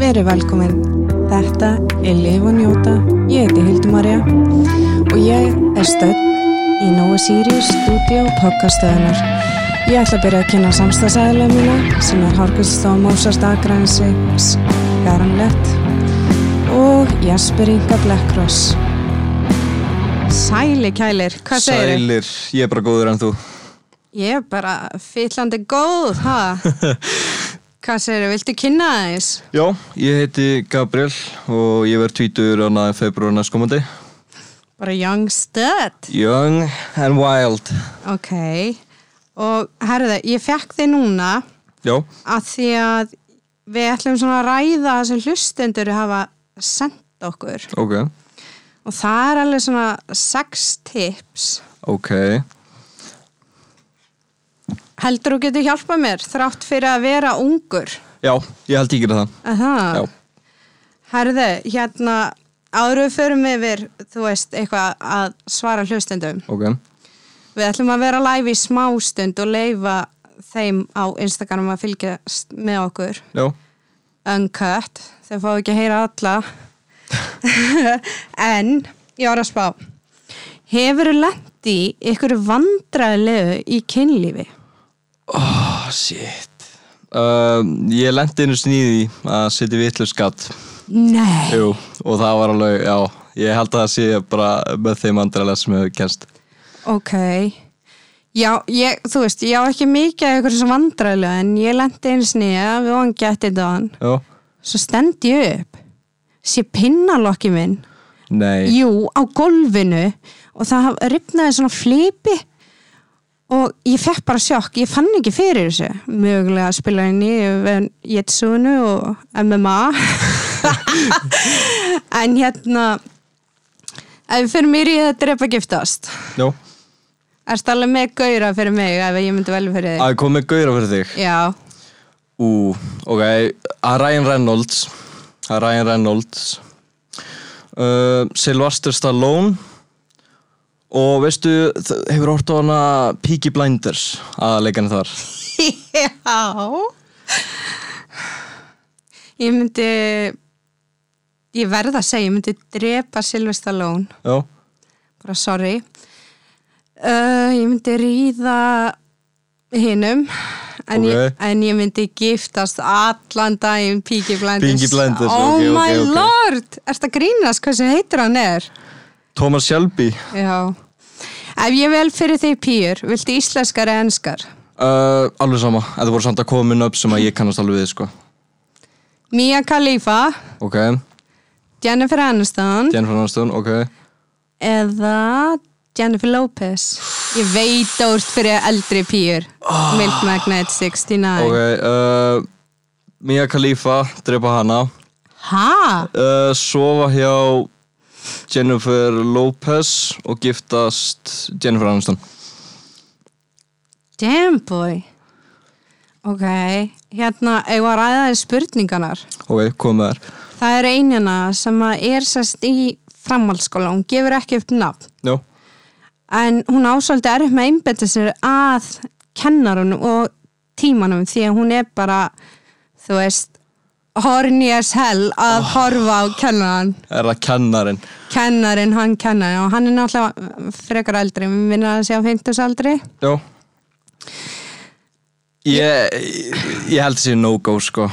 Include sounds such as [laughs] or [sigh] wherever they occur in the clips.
Verið velkomin. Þetta er Liv og Njóta. Ég heiti Hildumarja og ég er stödd í Nóa Sirius stúdíu podcastöðunar. Ég ætla að byrja að kynna samstagsæðilega mína sem er Hárkviststof Mósast Akrænsi Skaranlegt og Jasper Inga Blackross. Sæli kælir, hvað segir þið? Sælir, ég er bara góður en þú Ég er bara fyllandi góð, ha? [laughs] Hvað segir þið, viltu kynna þess? Já, ég heiti Gabriel og ég verð tvítur á næðin februar næstkomandi Bara young stud. Young and wild. Ok, og herðu, ég fekk þið núna Já, að því að við ætlum svona að ræða það sem hlustendur hafa sendt okkur. Ok, og það er alveg svona sex tips ok heldur þú getur hjálpað mér þrátt fyrir að vera ungur? Já, ég held gera það. Herðu, hérna við förum yfir þú veist, eitthvað að svara hlustendum. Ok. Við ætlum að vera live í smástund og leifa þeim á Instagram að fylgjast með okkur. Já, uncut, þau fá ekki að heyra alla. [laughs] En ég var að spá. Hefur þú lendi ykkur vandræðilegu í kynlífi oh, shit. Uh, Ég lendi einu sníði að setja vitlu skatt nei, Jú, og það var alveg, já Ég held að það sé bara með þeim andræðlega sem hefur kennst ok. Já, ég, þú veist, ég á ekki mikið af ykkur sem vandræðilegu en ég lendi einu sniða við varum getið þann Já, svo stend ég upp. Sé pinnalokki minn. Nei. Jú, á golfinu og það ripnaði svona flipi og ég fekk bara sjokk. Ég fann ekki fyrir þessu. Mögulega að spila inn í Jetsunu og MMA [laughs] en hérna ef fyrir mér í þetta drepa giftast. Já, erst alveg með gauðra fyrir mig ef ég myndi velja fyrir þig? Að komið gauðra fyrir þig? Já, Ú, ok, að Ryan Reynolds. Að Ryan Reynolds. Uh, Sylvester Stallone og veistu, hefur hort á hana Peaky Blinders að leikana þar? [laughs] Já. Ég myndi ég verð að segja, ég myndi drepa Sylvester Stallone. Já, bara sorry. Uh, ég myndi ríða hinnum en, Ok. ég, en ég myndi giftast allan daginn Peaky Blinders. Peaky Blinders, oh ok, ok, my ok. lord, erst að grínast? Hversu heitur hann er Thomas Shelby. Já. Ef ég vel fyrir þig pýr, viltu íslenskar eða enskar? Uh, Alveg sama, þetta voru samt að koma minn upp sem að ég kannast alveg við, sko. Mia Khalifa. Ok, Jennifer Aniston. Jennifer Aniston, ok. Eða Jennifer Lopez. Ég veit ert fyrir eldri pýr Milk Magnet 69 Ok, uh, Mia Khalifa, drepa hana. Ha? uh, Sofa hjá Jennifer Lopez og giftast Jennifer Aniston. Damn boy. Ok, hérna ég var aðeins spurninganar Ok, komið þær. Það er einina sem að er sest í framhaldsskóla, hún gefur ekki upp nafn. Já, en hún ásvöldi erf með einbetta sér að kennarunum og tímanum því að hún er bara þú veist horny as hell að horfa á kennaran er það kennarinn? Kennarin, hann kennari og hann er náttúrulega frekar eldri, við minna að segja á 50 aldri Já Ég, ég held þessi no-go sko.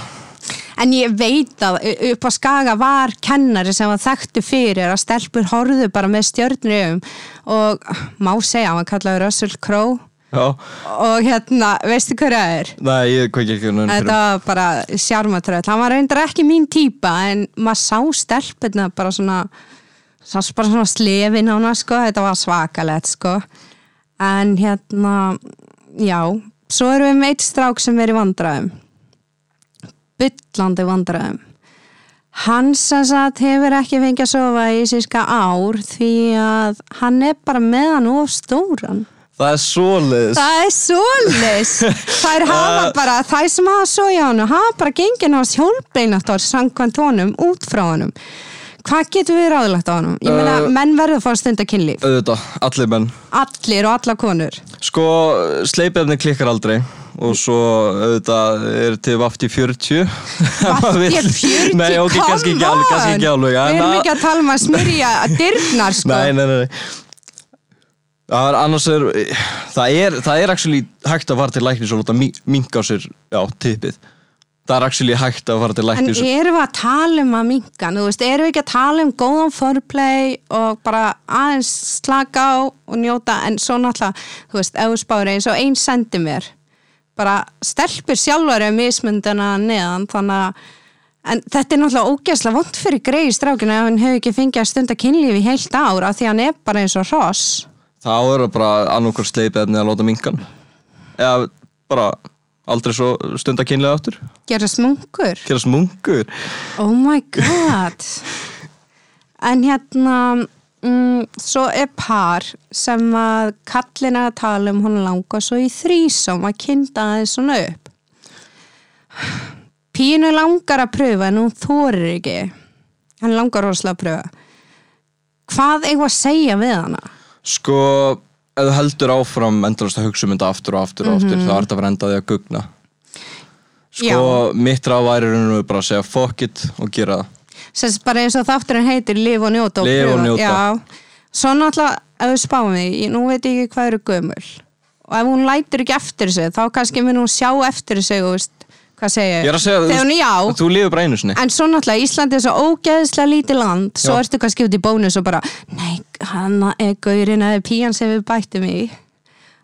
En ég veit að upp á Skaga var kennari sem var þekktu fyrir að stelpur horfðu bara með stjörnum og má segja, hann var kallaður Russell Crowe og hérna, veistu hvað það er? nei, ég kveiki ekki hann Þetta var bara sjármatröð, hann var reyndar ekki mín típa en maður sá stelpurna bara svona, sást bara svona slefin á hana sko, þetta var svakalegt sko. En hérna, já, svo erum við með eitt strák sem er í vandræðum. Byllandi vandræðum. Hann sem sagt hefur ekki fengið að sofa í síska ár því að hann er bara með hann of stóran Það er svoleiðis. Það er svolis [laughs] Þær hafa bara, þær sem hafa svo í hann hafa bara gengið náttúrulega hjólbeináttar samkvæmt honum út frá honum. Hvað getur við ráðlagt á honum? Ég meina, Uh, menn verður að fá að stunda kynlíf. auðvitað, allir menn. Allir og alla konur. Sko, sleipefni klikkar aldrei og svo auðvitað er til vafti 40 Vafti 40, Nei, ok, kannski ekki alveg, Við erum að- ekki að tala um að smyrja [laughs] dyrnar sko. Nei, nei, nei. Það er annars er það er, það er actually hægt að fara til læknis og láta minka á sér já, tippið. Það er actually hægt að fara til En læknis erum við að tala um að minka, þú veist, erum við ekki að tala um góðan foreplay og bara aðeins slaka á og njóta, en svo náttúrulega, þú veist, ef þú spáir eins og einn sendi mér, bara stelpur sjálfar er mismundina neðan, þannig að, en þetta er náttúrulega ógeðslega vond fyrir greið strákinu ef hann hefur ekki fengið að stunda kynlífi í heilt ár af því hann er bara eins og hross. Þá er það bara annarkur sleipefni að láta minkan. Eða bara aldrei svo stunda kynlega aftur. Gerast munkur. gera smungur. Oh my god. En hérna mm, svo er par sem að kallin að tala um hún langar svo í þrísom að kynna aðeins svona upp. Pínu langar að pröfa en hún þorir ekki. Hann langar rosalega að pröfa. Hvað eigum að segja við hana? Sko, ef þú heldur áfram endalast að hugsa um þetta aftur og aftur og aftur þá er þetta að vera enda því að gugna. Sko, Já. mitt ráð væri raun og bara að segja fuck it og gera það. Sess bara eins og þátturinn heitir Liv og njóta og Lifa og njóta. Já, svo náttúrulega ef við spáum því, nú veit ég ekki hvað eru gömul. Og ef hún lætur ekki eftir sig þá kannski mun hún sjá eftir sig og veist, hvað segir ég segja, Þegar hún já, þú, þú lifir bara einu sinni. En svo náttúrulega Íslandi er svo ógeðslega lítið land. Svo Já. ertu kannski út í bónus og bara nei, hann er gaurinn eða pían sem við bættum í.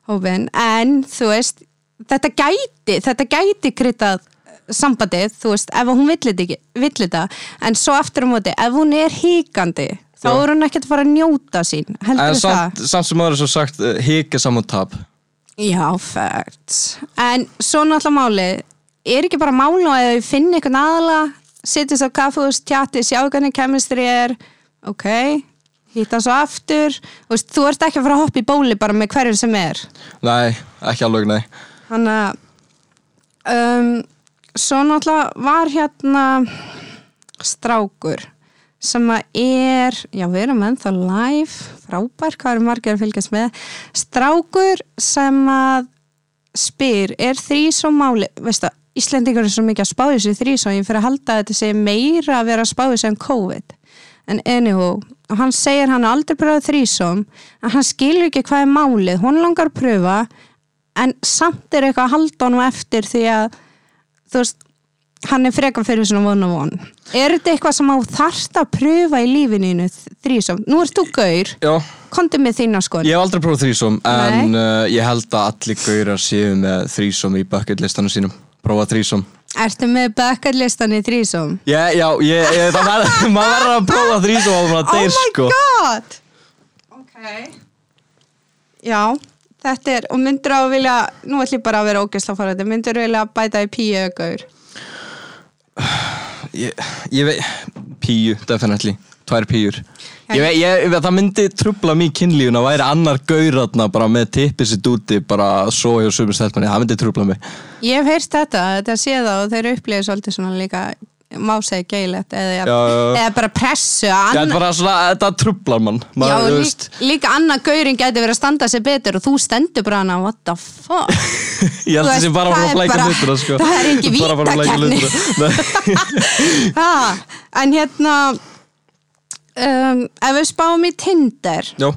Hópin, en þú veist þetta gæti, þetta gæti kryttað sambandið, þú veist, ef hún vill þetta en svo aftur á móti, ef hún er híkandi þá Já. er hún ekkert að fara að njóta sín. En samt, samt sem er svo sagt uh, hika saman tap. Já, facts. En svo náttúrulega málið, er ekki bara málu að þau finna einhvern aðala, sittist á kaffehús, tjatti, sjá hvernig kemistri er, ok, hýtta svo aftur, þú veist, þú ert ekki að fara að hoppa í bóli bara með hverjum sem er. nei, ekki alveg nei. Þannig að, um, svo náttúrulega var hérna strákur sem að er, já við erum ennþá live, frábær, hvað eru margir að fylgjast með, strákur sem að spyr, er þrísóm máli, veistu, Íslendingar er svo mikið að spáði sér þrísóm, ég fyrir að halda að þetta sé meira að vera að spáði sér en COVID, en anywho, og hann segir hann aldrei pröfað þrísóm, en hann skilur ekki hvað er málið, hún langar að pröfa, en samt er eitthvað að halda honum eftir því að þú veist, hann er frekar fyrir svona von og von er þetta eitthvað sem á þarft að pröfa í lífininu þrísom, nú ert þú gaur. Já, komdu með þína skoðun. Ég hef aldrei prófað þrísom en uh, ég held að allir gaurar séu með þrísom í bucket listanum sínum prófa þrísom ertu með bucketlistan í þrísom Já, já, ég, ég, það verður, [laughs] maður verður að prófa þrísom og maður deyr sko. Oh god! Ok. Já, þetta er og myndur á að vilja, nú ætlum ég bara að vera ógeðsla fór þetta, myndur þú vilja bæta í píu gaur ég, ég veit, píu, definitely. Tvær píur ég, ég, ég, það myndi trubla mér kynlífun að væri annar gauratna bara með tippið sitt úti bara svo hjá sumir stelpunni, það myndi trubla mig. Ég hef heyrst þetta, þetta sé það og þeir upplifið svolítið svona líka má segja geilegt eða, Já, já, já. eða bara pressu Já, að þetta bara svona, þetta trublar mann. Já, maður, þú lí, veist, líka annað gaurin gæti verið að standa sig betur og þú stendur bara hana, what the fuck? [laughs] Ég held veist, bara að fara að bara- hlutina sko. það er engin Bara að fara [laughs] um, ef við spáum í Tinder. Já,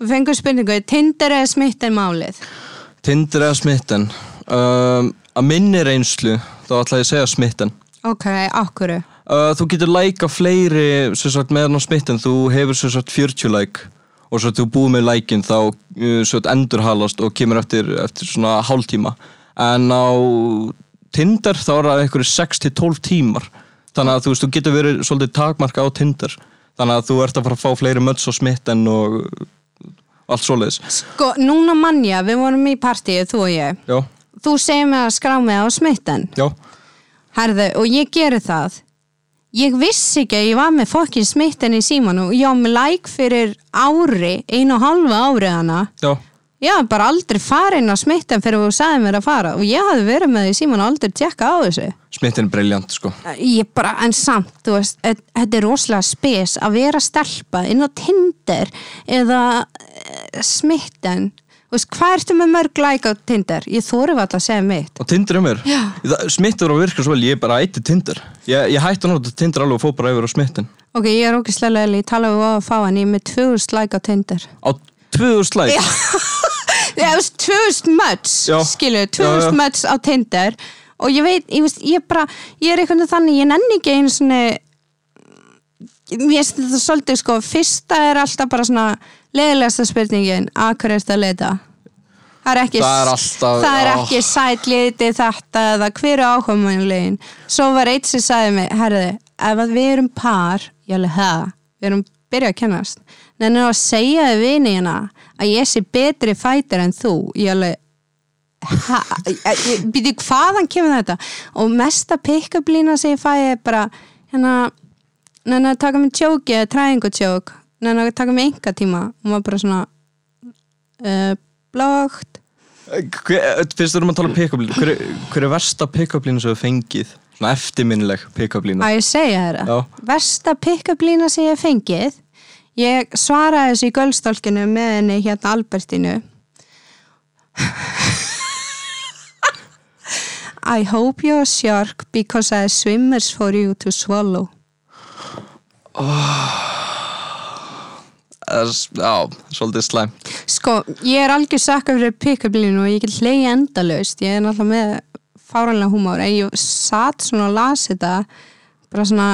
við fengum spurningu, Tinder eða smitt en málið? Tinder eða smitten? Um, að minni reynslu þá ætla ég að segja smitten. Ok, ákvöru uh, þú getur læka fleiri sagt, með hann á smitten, þú hefur sagt, 40 læk og svo þú búið með lækin þá uh, sagt, endurhalast og kemur eftir, eftir svona hálftíma. En á Tinder þá er það einhverju 6-12 tímar. Þannig að þú veist, þú getur verið svolítið takmarka á Tinder þannig að þú ert að fara að fá fleiri möts á smitten og allt svoleiðis. Sko, núna manja, við vorum í partíu þú og ég, já, þú segir mig að skrá mig á smitten. Já, Herðu, og ég geri það. Ég vissi ekki að ég var með fokkin smitten í símanu og ég á með like fyrir ári einu og halva ári hana. Já ég hafði bara aldrei farin að smitta fyrir þú sagði mér að fara. Og ég hafði verið með því síman og aldrei tjekka á þessu. Smittin er briljant sko. Ég bara, en samt, þú veist þetta er rosalega spes að vera stelpa inn á Tinder eða e, smitten þú veist, hvað ertu með mörg like á Tinder? Ég þóru alltaf að segja mitt. Og Tinder er mér? Já. Smittin var að virka svo vel, ég bara ætti Tinder. Ég, ég hætti að nota Tinder alveg og fór bara yfir á smittin. Ok, ég er ógislega leili, ég tala við á að fá hann ég er með 2000 like á Tinder. Á 2000 like Já, [laughs] þú veist, 2000 möts, Já, 2000 já. möts á Tinder og ég veit, ég veist, ég bara, ég er veginn þannig, ég nenni ekki einu svona, finnst þetta svolítið, sko, fyrsta er alltaf bara svona leðilegasta spurningin, að hverju ertu að leita? Það er ekki, Það er alltaf- það er já. ekki sæt liti þetta eða hver er áhugamanlegin. Svo var eitt sem sagði mig, herði, ef að við erum par, ég alveg, það, við erum byrjað að kennast, en að segja þið vini hérna að ég sé betri fætir en þú, ég alveg, ha, býti hvaðan kemur þetta? Og mesta pick-up lína sem ég fæ er bara, hérna, neina að taka mig tjóki eða træðingu tjók, neina að taka mig enga tíma, og maður bara svona, uh, blókt, Hver- Fyrst erum að tala um pick-up línu. Hver, hver er versta pick-up línu sem við fengið? Svona eftirminnileg pick-up línu að ég segja þeirra Já. versta pick-up lína sem ég fengið ég svaraði þessu í göldstólkinu með henni hérna Albertinu I hope you're a shark because I swimmers for you to swallow. S- Já, svolítið slæmt. Sko, ég er algjör sakka fyrir pick-up línu og ég get hlegi endalaust. Ég er náttúrulega með fáranlega húmór en ég satt svona og las þetta bara svona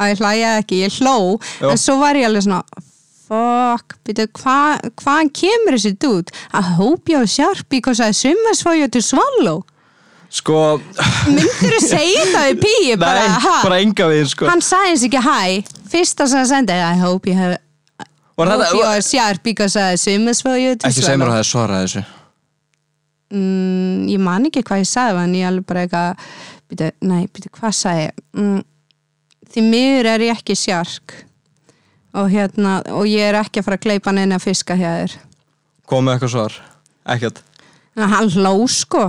að ég hlæja ekki, ég hló Já. en svo var ég alveg svona fuck, hva, hvaðan kemur þessi dút I hope you're sharp because I swimmers for you to swallow. Sko, myndir þú [laughs] segja það við píi bara, nei, ha, bara enga við sko. Hann sagði eins ekki hæ fyrsta sem hann sendi, I hope you have Var hope þetta- you're sharp because I swimmers for you to Ekki segja mér swallow að það er svarað þessu. Mm, ég man ekki hvað ég sagði en ég alveg bara eitthvað byrju, nei, byrju, hvað sagði ég? Mm, því miður er ég ekki sjark. Og hérna og ég er ekki að fara að gleipa neina fiska hjá þér. Kom með eitthvað svar? Ekkert? Hann hló sko.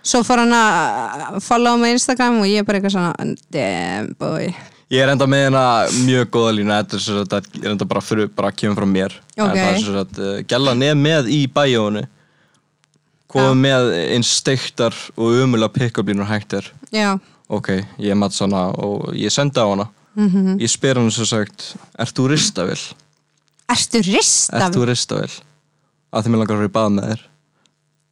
Svo fór hann að follow mig á Instagram og ég er bara eitthvað svona damn boy. Ég er enda með hérna mjög góða línu Þetta er, að- enda bara, fyrir, bara kemur frá mér. Ok. En Það er að uh, nef með í bæjónu Komum með eins steiktar og umulega pick-up línur hægt er. Já, Ok, ég mat svona og ég sendi á hana. Mhm. Ég spyr hann svo sagt Ert þú ristavill? ertu ristaf Ert þú ristavill? Að því mér langar að vera í bað með þér.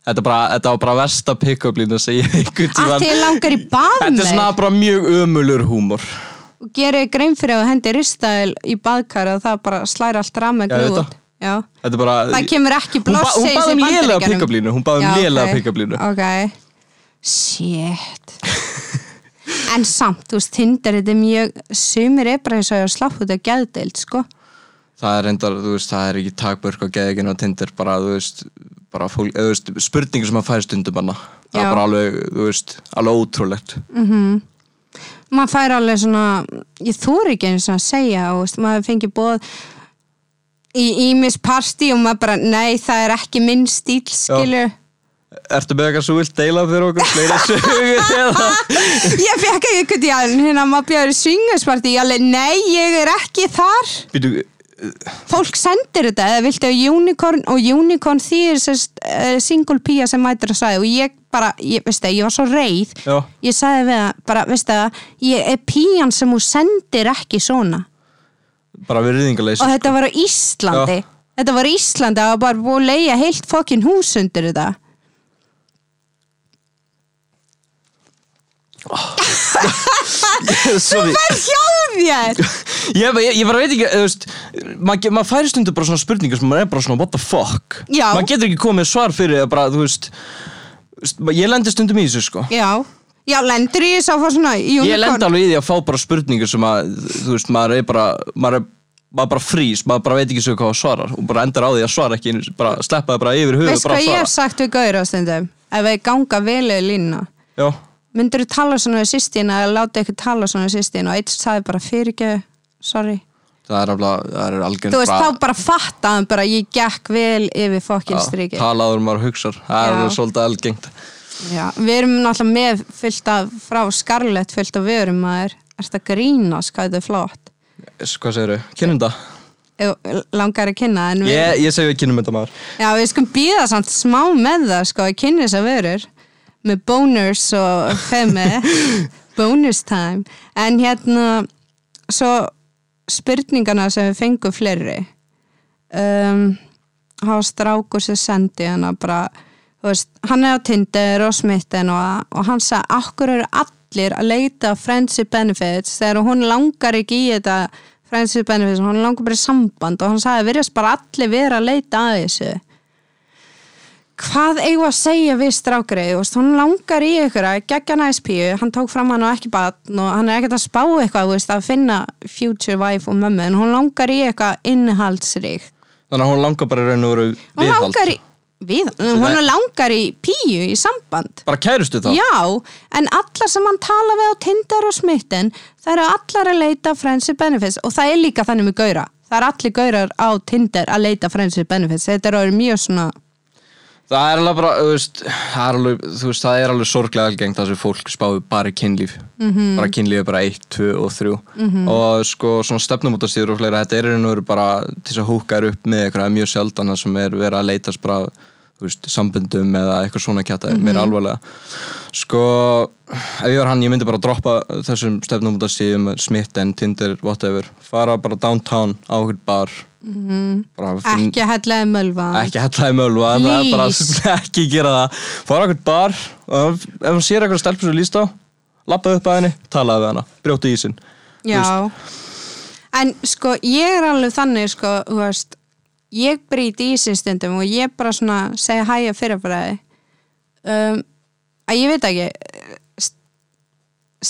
Þetta, bara, þetta var bara versta pick-up línu sem ég einhvern að tímann þið langar í bað Þetta er með svona bara mjög ömulur húmor. Og gerir grein fyrir að hendi ristæl í baðkar og það bara slæri allt ég já. Þetta er bara Það kemur ekki bloss hún baði um lélega pick-up línu Hún baði um lélega pick-up línu. Shit En samt, þú veist, Tinder þetta er mjög sumir er bara eins og slapp út af geðdeild, sko. Það er reyndar, þú veist, það er ekki takbörk á geðeginn á Tinder Bara, þú veist, bara fólk, eða, þú veist, spurningar sem að færi stundum hana. Það Já. er bara alveg, þú veist, alveg ótrúlegt. Maður fær alveg svona ég þúr ekki eins og að segja og veist, maður fengi bóð í ímis partí og maður bara nei, það er ekki minn stíl, skilur Ertu með eitthvað svo vilt deila fyrir okkur? Fleiri [laughs] sögur eða? ég fekk ekki einhvern tíðan hérna maður bjöður í swingerspartí ég alveg, nei, ég er ekki þar. Býtu, fólk sendir þetta eða viltu unicorn og unicorn því er uh, single pía sem mætir að sagði og ég bara, ég, veist það, ég var svo reið. Já, ég sagði við það, bara, veist það ég er pían sem þú sendir ekki svona. Bara við rýðingaleysi og þetta var á Íslandi. Þetta var á Íslandi, var bara búið að leia heilt fokkin hús undir þetta Hvað er hjá þér? Ég, ég, ég bara veit ekki, þú veist maður mað færi stundu bara svona spurningar sem maður er bara svona what the fuck? Já. maður getur ekki komið svar fyrir það bara, þú veist, þú ég lendi stundum í þessu sko. Já, já, lendur í þess að fá svona unicorn? Ég lendi alveg í því að fá bara spurningar sem að þú veist, maður er bara maður er maður bara frýs, maður bara veit ekki svo hvað að svara og bara endar á því að svara ekki bara sleppa það bara yfir höfuð Veist bara hvað að ég hef sagt við Gaur á stundum? Ef við ganga velið línuna. Já, Myndur þú tala svona við sýstina eða láta ykkur tala svona við sýstina og eitt sagði bara fyrirgeðu, sorry. Það er alveg, það er algjörn þú veist, þá bara fattaðum bara ég gekk vel yfir fokkin striki talaður maður hugsar, það er alveg svolítið algengt. Já, við erum náttúrulega með fyllt af, frá Scarlett fyllt af vörum maður, er þetta grínast hvað þetta er flott hvað segir þau, kynum? Ef- langar að kynna en við, Ég, ég segi við kynum þetta maður já, við skum býða samt smá með það sko, að kynna þess að vörur með bonus og femi [laughs] bonus time. En hérna svo spurningana sem við fengum fleiri um, hafa strákur sem sendi hana bara veist, hann er á Tinder og smitten og, og hann sagði, akkur eru allir að leita friendship benefits? Þegar hún langar ekki í þetta friendship benefits, hún langar bara í samband og hann sagði, virðast bara allir vera að leita að þessu hvað eigum að segja við strákri þú veist, hún langar í ykkur að gegja næst píu, hann tók fram hann og ekki batn og hann er ekkert að spá eitthvað veist, að finna future wife og mömmu en hún langar í eitthvað innihaldsrík. Þannig að hún langar bara raun og veru viðhald. langar í við, hún langar í píu í samband. Bara kærustu þá? Já, en allar sem hann tala við á Tinder og smitten, það eru allar að leita friendship benefits. Og það er líka þannig með gaura, það er allir gaurar á Tinder að leita friendship benefits, þetta er orðið mjög svona það er alveg bara, veist það er alveg, veist, það er alveg sorglega algengt að þessu fólk spáði bara í kynlíf -hmm. bara kynlíf er bara 1, 2 og 3 -hmm. og sko svona stefnumótastíður og fleira, þetta er og veru bara til þess að húka er upp með eitthvað mjög sjaldan það sem er verið að leitast bara veist, sambundum eða eitthvað svona kjata mm meira alvarlega. Sko, ef ég var hann, ég myndi bara droppa þessum stefnumótastíðum smitten, Tinder, whatever. Fara bara downtown á okkur bar. -hmm. bara finn- ekki hellega mölva. Ekki hella í mölva bara [laughs] ekki gera það. Fara okkur bar og ef hún sér eitthvað stelpur sem líst á lappa upp að henni, talaði við hana brjóti ísinn. Já, en sko ég er alveg þannig sko, þú veist, ég brýti í sig stundum og ég bara svona segja hæja fyrirbræði um, að ég veit ekki st-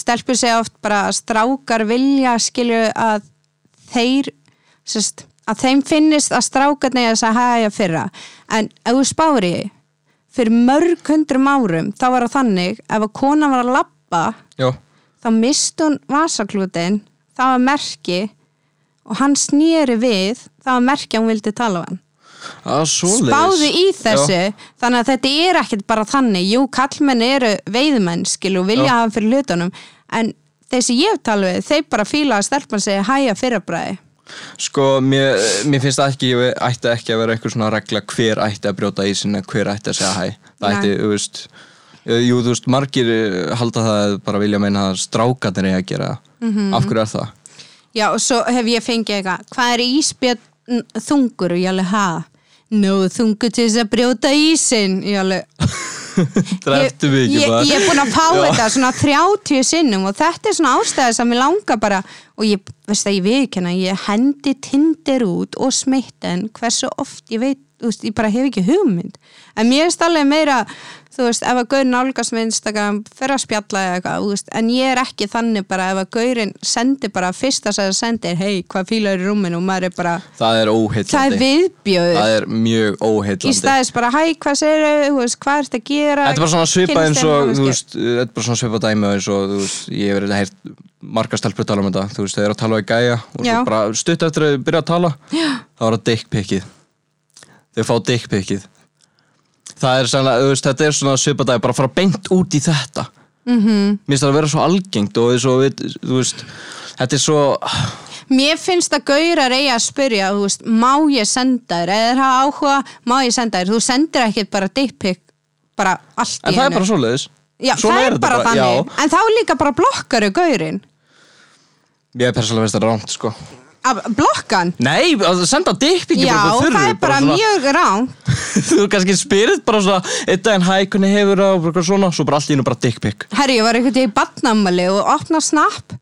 stelpur segja oft bara að strákar vilja skilju að þeir sest, að þeim finnist að strákarni að segja hæja fyrra. En ef þú spári fyrir mörg hundrum árum þá var það þannig ef að kona var að já, þá mist hún vasaklútin það var merki og hann snýri við það að hún vildi tala við hann. Er svoleiðis. Spáði í þessu já, þannig að þetta er ekkert bara þannig. Jú, kallmenn eru veiðmenn skil og vilja Já. hafa fyrir hlutunum en þessi ég tala við, þeir bara fíla að stelpan segja hæja fyrirbræði sko, mér, mér finnst það ekki ég ætti ekki að vera eitthvað svona regla hver ætti að brjóta ísinn eða hver ætti að segja hæ. Það ætti, þú veist eh, jú, þú veist, margir eh, halda það að bara vilja meina að strákarnir eigi að gera það. Mhm. af hverju er það? Já, og svo hef ég fengið eitthvað hvað er íspjörn þungur? Og ég alveg, ha? Nó, þungur til þess að brjóta ísinn. Ég alveg, [laughs] ekki ég, bara ég er búin að fá Já. þetta svona 30 sinnum og þetta er svona ástæði sem ég langar bara og ég, veist það, ég viðkenna ég hendi tindir út og smitten hversu oft ég veit veist, ég bara hef ekki hugmynd. En mér er alveg meira þú veist, ef að gaur nálgast með Instagram fyrir að spjalla eða eitthvað, þú veist, en ég er ekki þannig bara ef að gaurin sendir bara fyrsta sem það sendir, hei, hvað fílar í rúminu? Og maður er bara, það er það er óheillandi viðbjöður það er mjög í óheillandi staðis bara, hæ, hvað veist, hvað ert að gera? Þetta er bara svona Kynnist eins og, nánustu. þú veist, þetta er bara svona svipað dæmi eins og, þú veist, ég hef verið að heyrt marga stelpur tala um þetta, þú veist, þeir eru að tala við gæja og bara stutt eftir að þau byrja að tala, þá er það dickpickið. Þau fá dickpickið. Það er svona, þú veist, þetta er svona svipað dæmi, bara fara beint út í þetta. Mm -hmm. Mér finnst það að vera svo algengt og svo, við, þú veist, þetta er svo, Mér finnst að gaurar eigi að spyrja, þú veist, má ég senda þér, eða það áhuga, má ég senda þér, þú sendir ekkert bara dickpic, bara allt en í það er bara svoleiðis. Já, Svona það er, bara, þannig, Já, en þá líka bara blokkaru gaurinn, ég er persónulega veist það rámt, sko. Blokkan, Nei, senda dickpickið já, það er bara mjög rán, [laughs] þú kannski spyrir bara svona einn daginn hæ, hvernig hefur og svona, svo bara allt í hennu bara dickpick herri, ég var einhvern veginn í badnamali og opna snapp,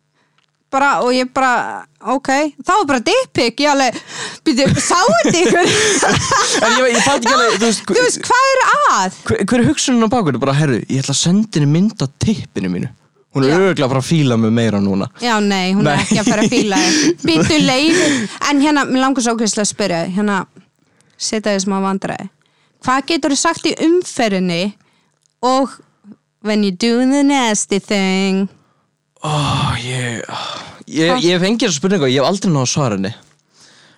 bara, og ég bara, ok, þá var bara dickpic, ég alveg, byrju, sáu þetta ykkur, [laughs] ég, ég alveg, þú veist, þú veist, hvað er að? hver, hver er hugsunin á bakur bara, herru, ég ætla að senda henni mynd á tippinu mínu hún er örgulega bara að fíla mig meira núna. Já, nei, hún er Nei. ekki að fara að fíla þig. [laughs] Býtu leið En hérna, mér langar svo okkur að spyrja þig, Hérna, setja þið smá vandræði. Hvað getur þú sagt í umferðinni Og When you do the nasty thing? Oh, ég, ég, ég hef engir spurningu, ég hef aldrei náðu henni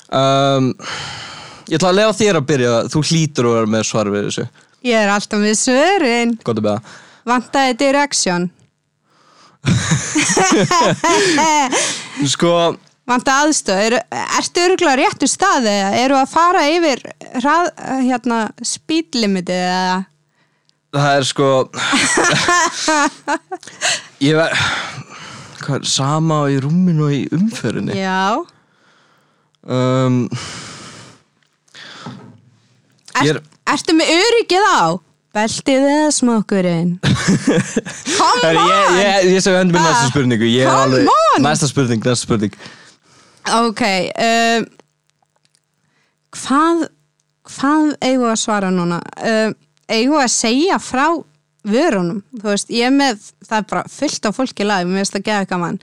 um, Ég ætla að lega þér að byrja. Þú hlýtur að vera með svar við þessu. Ég er alltaf með svörin. Gott að beða Vantaði direction. [laughs] Sko, Vantaði aðstöð. Er, ertu örgulega réttu staði? eða Eru að fara yfir hrað, hérna, speed limitið eða? það er sko [laughs] Ég ver Hvað sama í rúminu og í umferðinni Já. um, er- Er, ertu með öryggið á? Beltið eða smokkurinn? [laughs] Come on! ég, ég, ég sem hendur með Ah, næsta spurningu Ég come alveg, on! næsta spurning, næsta spurning Ok, um, hvað, hvað eigum við að svara núna? Um, eigum við að segja frá vörunum? Þú veist, ég með, það er bara fullt af fólki lag, mér finnst það geða gaman.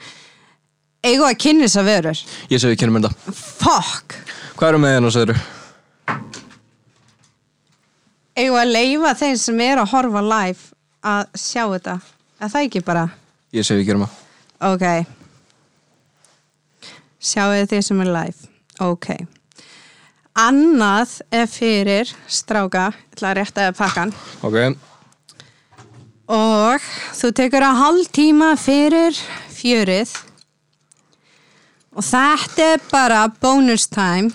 Eigum við að kynna þessar vörur? Ég segi við kynum þetta Fuck! Hvað eru með hérna, segirðu? Eigum að leifa þeim sem er að horfa live að sjá þetta? Er það ekki bara? Ég segi við kynum það Ok. Sjáu þið sem er live. Ok. Annað er fyrir stráka, ég ætla að rétta það pakkan Ok, og þú tekur að hálf tíma fyrir fjörið og þetta er bara bonus time.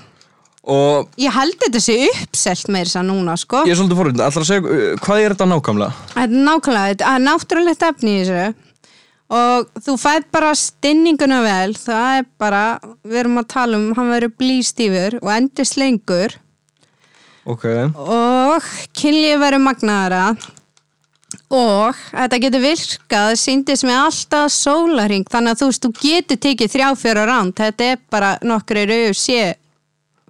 Og Ég held þetta sé uppselt með þess að núna, sko. ég er svolítið fórhund Ætlar að segja, uh, hvað er þetta nákvæmlega? Þetta er nákvæmlega, þetta er náttúrulegt efni í þessu. Og þú fæð bara stinninguna vel, það er bara, við erum að tala um, hann verður blístífur og endist lengur. Ok, og kynlíf verður magnaðara. Og þetta getur virkað síndis með alltaf sólaring þannig að þú veist, þú getur tekið þrjá fjóra ránd, þetta er bara nokkur eru sé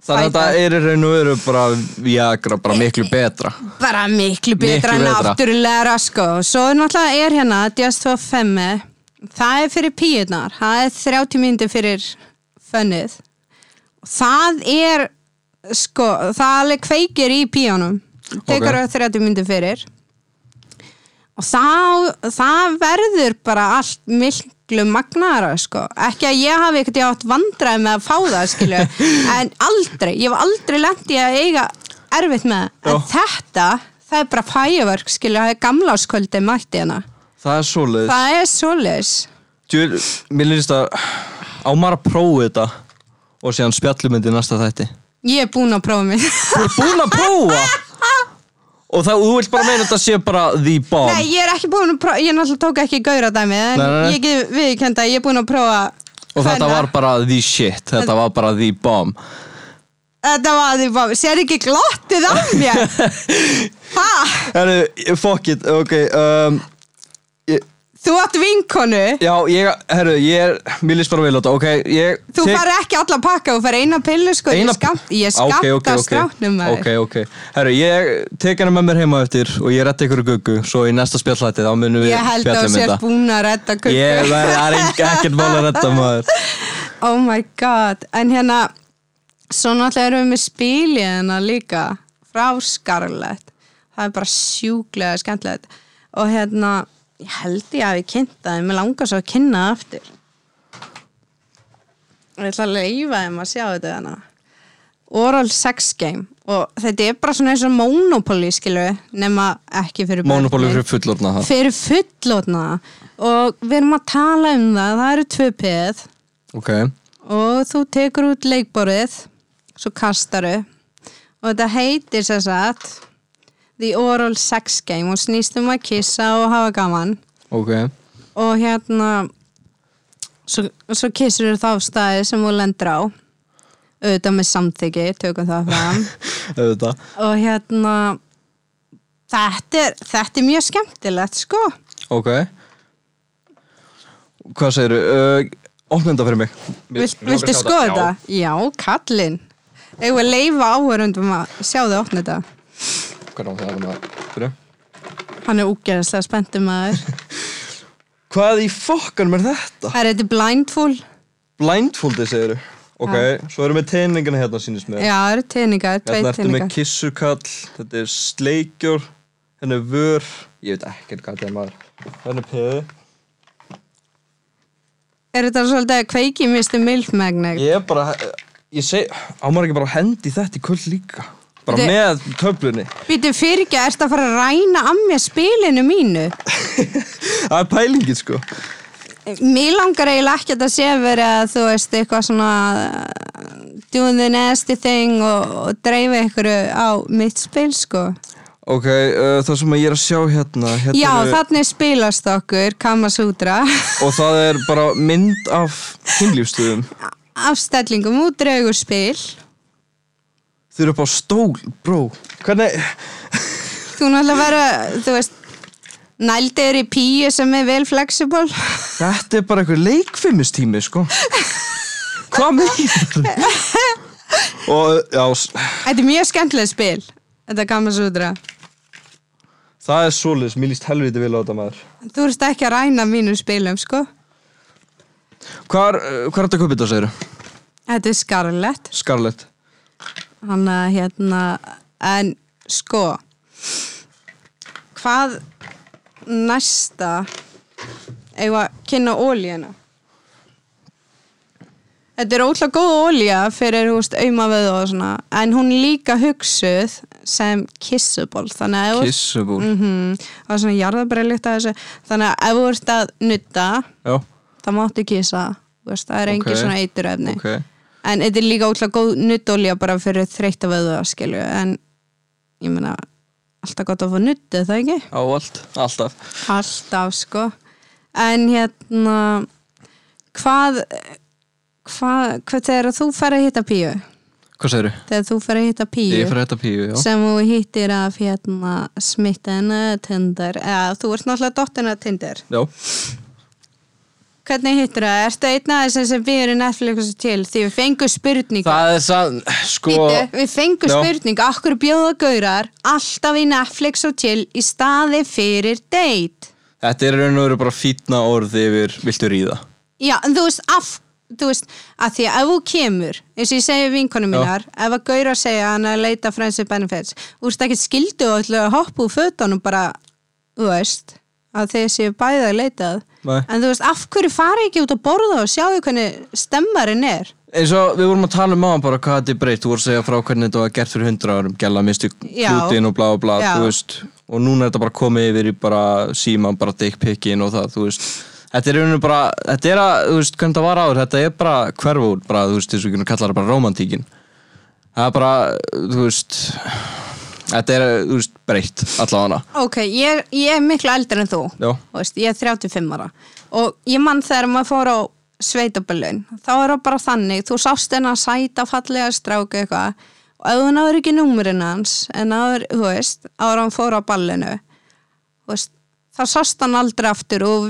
þannig að þetta er í raun og veru bara Viagra, bara miklu betra bara miklu betra Miklu betra. náttúrulega sko. svo er náttúrulega er hérna Just for Femme það er fyrir píunar það er 30 mínútur fyrir fönnið það er sko, það alveg kveikir í píunum tekur Ok. okay. 30 mínútur fyrir og þá það verður bara allt miklu magnara sko, ekki að ég hafi ekkert átt vandræði með að fá það skilju, [laughs] en aldrei ég hef aldrei lent í að eiga erfitt með það, en þetta það er bara fæjaverk skilju, það er gamláskvöldi mætti hérna, Það er svoleiðis. Það er Djúl, Mér lýst að á maður að prófa þetta og síðan spjallumyndi næsta þætti? Ég er búin að prófa mig. Þú ert búin að prófa [laughs] og það, þú vilt bara meina þetta sé bara the bomb Nei, ég er ekki búin að prófa, ég náttúrulega tók ekki gaura dæmi, en Nei, nei, nei. ég get viðkenda ég er búin að prófa og þetta þennan. var bara the shit þetta var bara the bomb Þetta var því bara, sér ekki glottið á mér [laughs] Ha? Herru, fuck it, ok um, ég, Þú átt vinkonu. Já, ég, herru, ég er mér lýst bara vel á þetta, ok ég Þú tek- fari ekki alla pakka, þú fari eina pillu sko Eina- Ég skamt, ég Ah, ok, skamta ok, ok. stráknum maður. Ok, ok, herru, ég tek hennar með mér heima eftir og ég rétti ykkur guggu svo í næsta spjallæti þá munum við Ég held að þú um þetta. búin að redda kukku Ég það er ekkert mál að redda maður. [laughs] Oh my god. En hérna, svo náttúrulega erum við með spíliðina líka. Frá Scarlett. Það er bara sjúklega skemmtilegt. Og hérna, ég held ég að kynnt það en mér langar svo að kynna það aftur. Og ég ætla að leifa þeim að sjá þetta hérna. Oral Sex Game. Og þetta er bara svona eins og Monopoly skilu nema ekki fyrir Monopoly börnin. fyrir fullorna það fyrir fullotna og við erum að tala um það það eru tvö peð. Ok, og þú tekur út leikborðið svo kastaru. Og þetta heitir sér satt The Oral Sex Game. Og snýst um að kissa og hafa gaman. Ok. Og hérna svo, svo kissur þú þá staði sem þú lendur á. Auðvitað með samþyggi, tökum það fram. [laughs] Auðvitað. Og hérna þetta er, þetta er mjög skemmtilegt sko. Ok. Hvað segirðu? Uh, Opna þetta fyrir mig. Vil, Viltu skoða þetta? Já, kallinn. Eða leifa áhörundum að sjá þau opna þetta Hvernig á það maður? Fyrir? Hann er úgeðslega spenntur maður. [laughs] Hvað í fokkanum er þetta? Er þetta blindfull Blindfoldi segirðu? Ok, svo erum við teiningana hérna sínist mér. Já, það eru teiningar, tveit Hérna ertu með teiningar kissukall Þetta er sleikjur Hérna er vör. Ég veit ekkert hvað þetta er maður. Hérna er peði. Er þetta svolítið að kveiki mistu milfmagnet? Ég er bara ég seg, ámar ekki bara hendi þetta í kvöld líka bara Þetta- með töflunni Býtu fyrir ekki, ertu að fara að ræna af mér spilinu mínu? [laughs] það er pælingin sko Mér langar eiginlega ekki að það sé verið að þú veist eitthvað svona uh, doing the nasty thing og, og dreifa ykkur á mitt spil sko. ok, uh, það sem ég er að sjá hérna, hérna Já, eru- þannig spilast okkur Kamasutra [laughs] og það er bara mynd af kynlífstöðum afstellingum og draugur spil. Þau eru upp á stól, bró hvernig, Þú náttúrulega vera, þú veist nældir í píu sem er vel flexible. þetta er bara einhver leikfimmistími sko hvað meinar og já, Þetta er mjög skemmtileg spil, þetta Kamasutra. það er svoleiðis, mér líst helviti vil á þetta maður Þú ert ekki að ræna mínum spilum, sko. Hvar, hvar er þetta að kaupa þetta, segir Þetta er Scarlett. Scarlett Hann að hérna, en sko, hvað næsta, að kynna ólíuna? Þetta er ótrúlega góð ólíja fyrir, þú veist, auðmavöð og svona, en hún líka hugsuð sem kissable, þannig að Kissable? Mhm, það er svona jarðabræðlikt að þessu. Þannig að ef þú ert að nutta Já, þá máttu kissa það er Ok. engin svona eiturefni. Ok en þetta er líka ótrúlega góð nuttolja bara fyrir þreytta vöðu skilju en ég meina alltaf gott að fá nuttið það ekki? Á allt, alltaf. Alltaf sko. En hérna hvað hvað, hvað þegar þú fer að hitta píu? Hvað segirðu? þegar þú fer að hitta píu Ég fyrir þetta píu, já. sem þú hittir af hérna smittana Tinder. Eða þú ert náttúrulega dottina Tinder. Já, hvernig hittir það? Ertu einn aðeins sem, við erum Netflix til? Því við fengum spurningu það er sann, sko Bíddu, við fengum Já. spurningu okkur bjóða gaurar alltaf í Netflix og til í staði fyrir date? Þetta er raun og veru bara fýtna orð yfir viltu ríða? Já, en þú veist af þú veist, að því að ef þú kemur eins og ég segi vinkonum mínar ef að gaurar segja hann að leita friends with benefits þú veist ekki skildu og ætla að hoppa úr fötunum bara, þú veist að bæði að leitað Nei. en þú veist, af hverju fari ekki út að borða og sjáu hvernig stemmarinn er? Eins og við vorum að tala um maður bara hvað þetta er breytt. Þú voru að segja frá hvernig þetta var gert fyrir hundra árum. Gæla misti Já. hlutin og bla bla Já. þú veist, Og núna er þetta bara komið yfir í bara síman, bara dickpickin og það, þú veist. Þetta er raun og bara, þetta er að, þú veist, hvernig það var áður. Þetta er bara hverfur, bara, þú veist, þess að við kallar það bara romantíkin Það er bara, þú veist Þetta er, þú veist, breytt allavega. Ok, ég, ég er miklu eldri en þú. Veist, ég er 35 ára. Og ég mann þegar maður fór á sveitaböllun, þá er það bara þannig þú sást hennar sæta fallega stráku eitthvað. Og ef þú náður ekki númurinn hans en náður, þú veist ára hann fór á ballinu veist, þá sást hann aldrei aftur og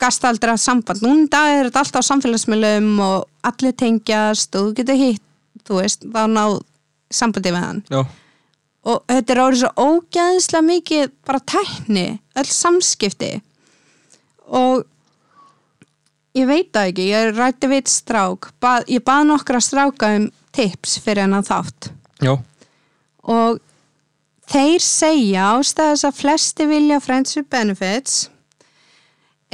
gasta aldrei að samband. Dag er þetta alltaf samfélagsmiðlum og allir tengjast og þú getur hitt þú veist, þá náð sambandi við hann. Já, og þetta er árið svo ógæðislega mikið bara tækni, öll samskipti. Og ég veit það ekki, ég rætti við strák, bað, ég bað nokkra stráka um tips fyrir hennan þátt. Já. Og þeir segja ástæðis að flesti vilja Friends with Benefits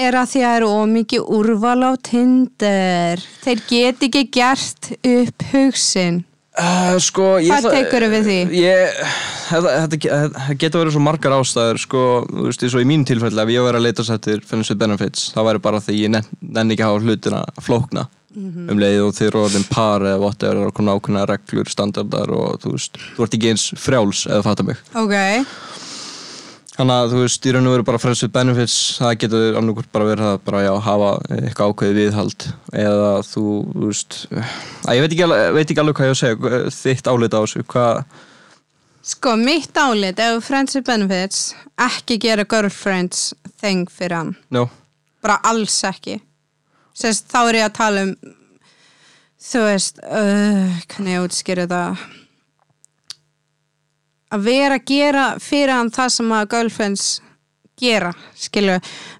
er að því að það eru ómikið úrval á Tinder. Þeir get ekki gert upp hugsin Uh, sko, Hvað tekurðu við því? Ég, þetta, getur verið svo margar ástæður sko, þú veist, eins og í mínu tilfelli ef ég væri að leita sættir with Benefits það væri bara því ég nenn, nenn ekki að hafa hlutina flókna Mhm. um leið og þeir eru orðin par eða whatever og konar ákveðna reglur, standardar og þú veist, þú ert ekki eins frjáls eða fattar mig ok, Þannig að þú veist, í raun og veru bara Friends with Benefits það getur annarkvort bara verið að bara já, hafa eitthvað ákveðið viðhald eða þú, þú veist að ég veit ekki, alveg, veit ekki alveg hvað ég á að segja þitt álita á þessu, hvað Sko, mitt álit ef Friends with Benefits ekki gera girlfriends thing fyrir hann. Já, bara alls ekki. Sest, þá er ég að tala um þú veist uh, hvernig ég útskýra það að vera að gera fyrir hann það sem að girlfriends gera, skilju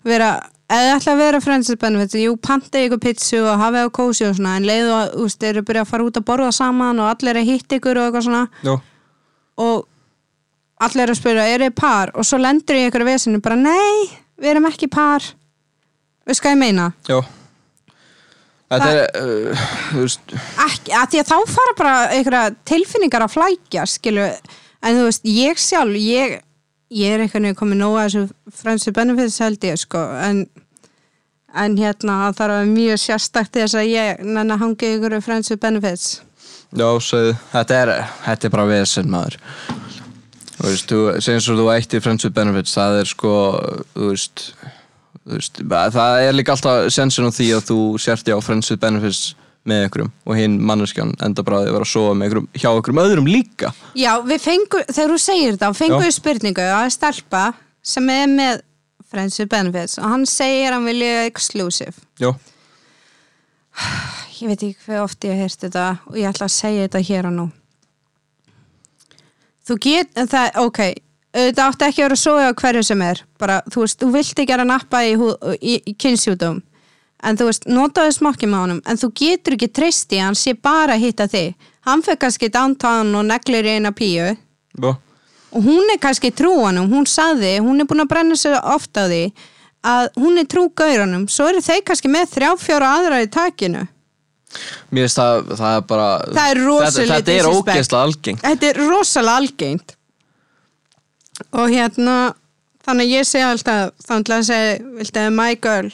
vera, eða ætla að vera Friends with Benefits jú, panta ykkur pizzu og hafa eða kósi og svona, en leiðu að, þú veist, þeir eru byrjað að fara út að borða saman og allir er að hitta ykkur og eitthvað svona já, og allir eru að spyrja, eru þið par? Og svo lendur ég ykkur að vesinu bara, nei, við erum ekki par. Veist hvað ég meina? já Þetta er, uh, þú veist, ekki, að því að þá fara bara einhverja tilfinningar að flækja skilu, en þú veist, ég sjálf ég, ég er einhvern veginn komið nóga þessu with benefits held ég sko, en en hérna það þarf að vera mjög sérstakt þess að ég nenni að hangi ykkur with benefits já, segðu, þetta er, þetta er bara vesen maður. Þú veist, þú, segjum svo þú ætti Friends with Benefits, það er sko, þú veist, þú veist, það er líka alltaf sensin á því að þú sért á Friends with Benefits með einhverjum og hinn manneskjan enda bara að vera að sofa með einhverjum, hjá einhverjum öðrum líka. Já, við fengum, þegar þú segir þetta fengum við spurningu að stelpa sem er með friends with benefits og hann segir hann vilja exclusive. Já, [sighs] ég veit ekki hvað oft ég hef heyrt þetta og ég ætla að segja þetta hér og nú. Þú get, það, ok þetta átti ekki að vera svo á hverju sem er bara, þú veist, þú vilt ekki að nappa í, í, í kynnsjúdum en þú veist, notaðu smokki með honum en þú getur ekki treyst í hann sé bara að hitta þig. Hann fyrir kannski downtown og neglir í eina píu. Já, og hún er kannski trúanum, hún saði hún er búin að brenna sig ofta á því að hún er trú gaurunum. Svo eru þeir kannski með þrjá fjóra aðra í takinu. Mér finnst það, það er bara, Það er þetta, þetta er ógeðslega algengt. þetta er rosalega algengt og hérna þannig að ég segi alltaf þannig að segja, viltu að my girl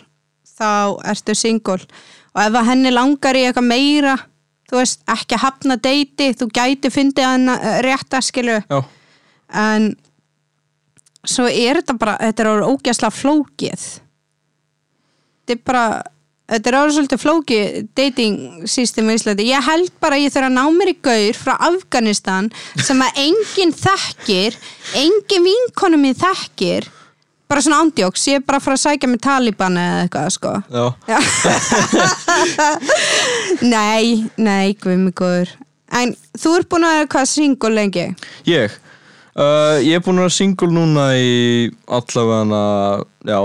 þá ertu single. Og ef að henni langar í eitthvað meira þú veist, ekki að hafna deiti þú gæti fyndið hann rétt að skilu Já, en svo er þetta bara þetta er orðið ógæslega flókið. Þetta er bara þetta er orðið svolítið flókið dating system í Íslandi, ég held bara ég þurfa að ná mér í gaur frá Afganistan sem að enginn þekkir enginn vinkonu mín þekkir bara svona ándjóks, ég er bara að fara að sækja með Taliban eða eitthvað sko já, Já. [laughs] nei, nei, guð mig góður en þú ert búin að vera hvað single lengi ég. Uh, ég er búin að vera single núna í allavega, já,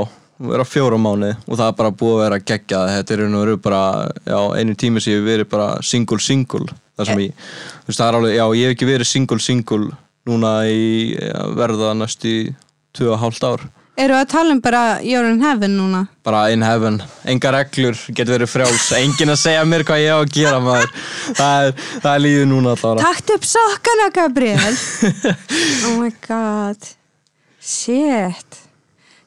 vera fjóra mánu og það er bara búið að vera geggjað. Þetta er nú bara, já, einu tími sem ég hef verið bara single single. Það sem ég, þú veist, það er alveg, já, ég hef ekki verið single single núna í já, verða næst í 2,5 ár. Eru að tala um bara You're in Heaven núna? bara in heaven, enga reglur getur verið frjáls, engin að segja mér hvað ég á að gera maður, það er, það er lífið núna allavega. Takt upp sokkana, Gabriel. [laughs] Oh my god. Shit.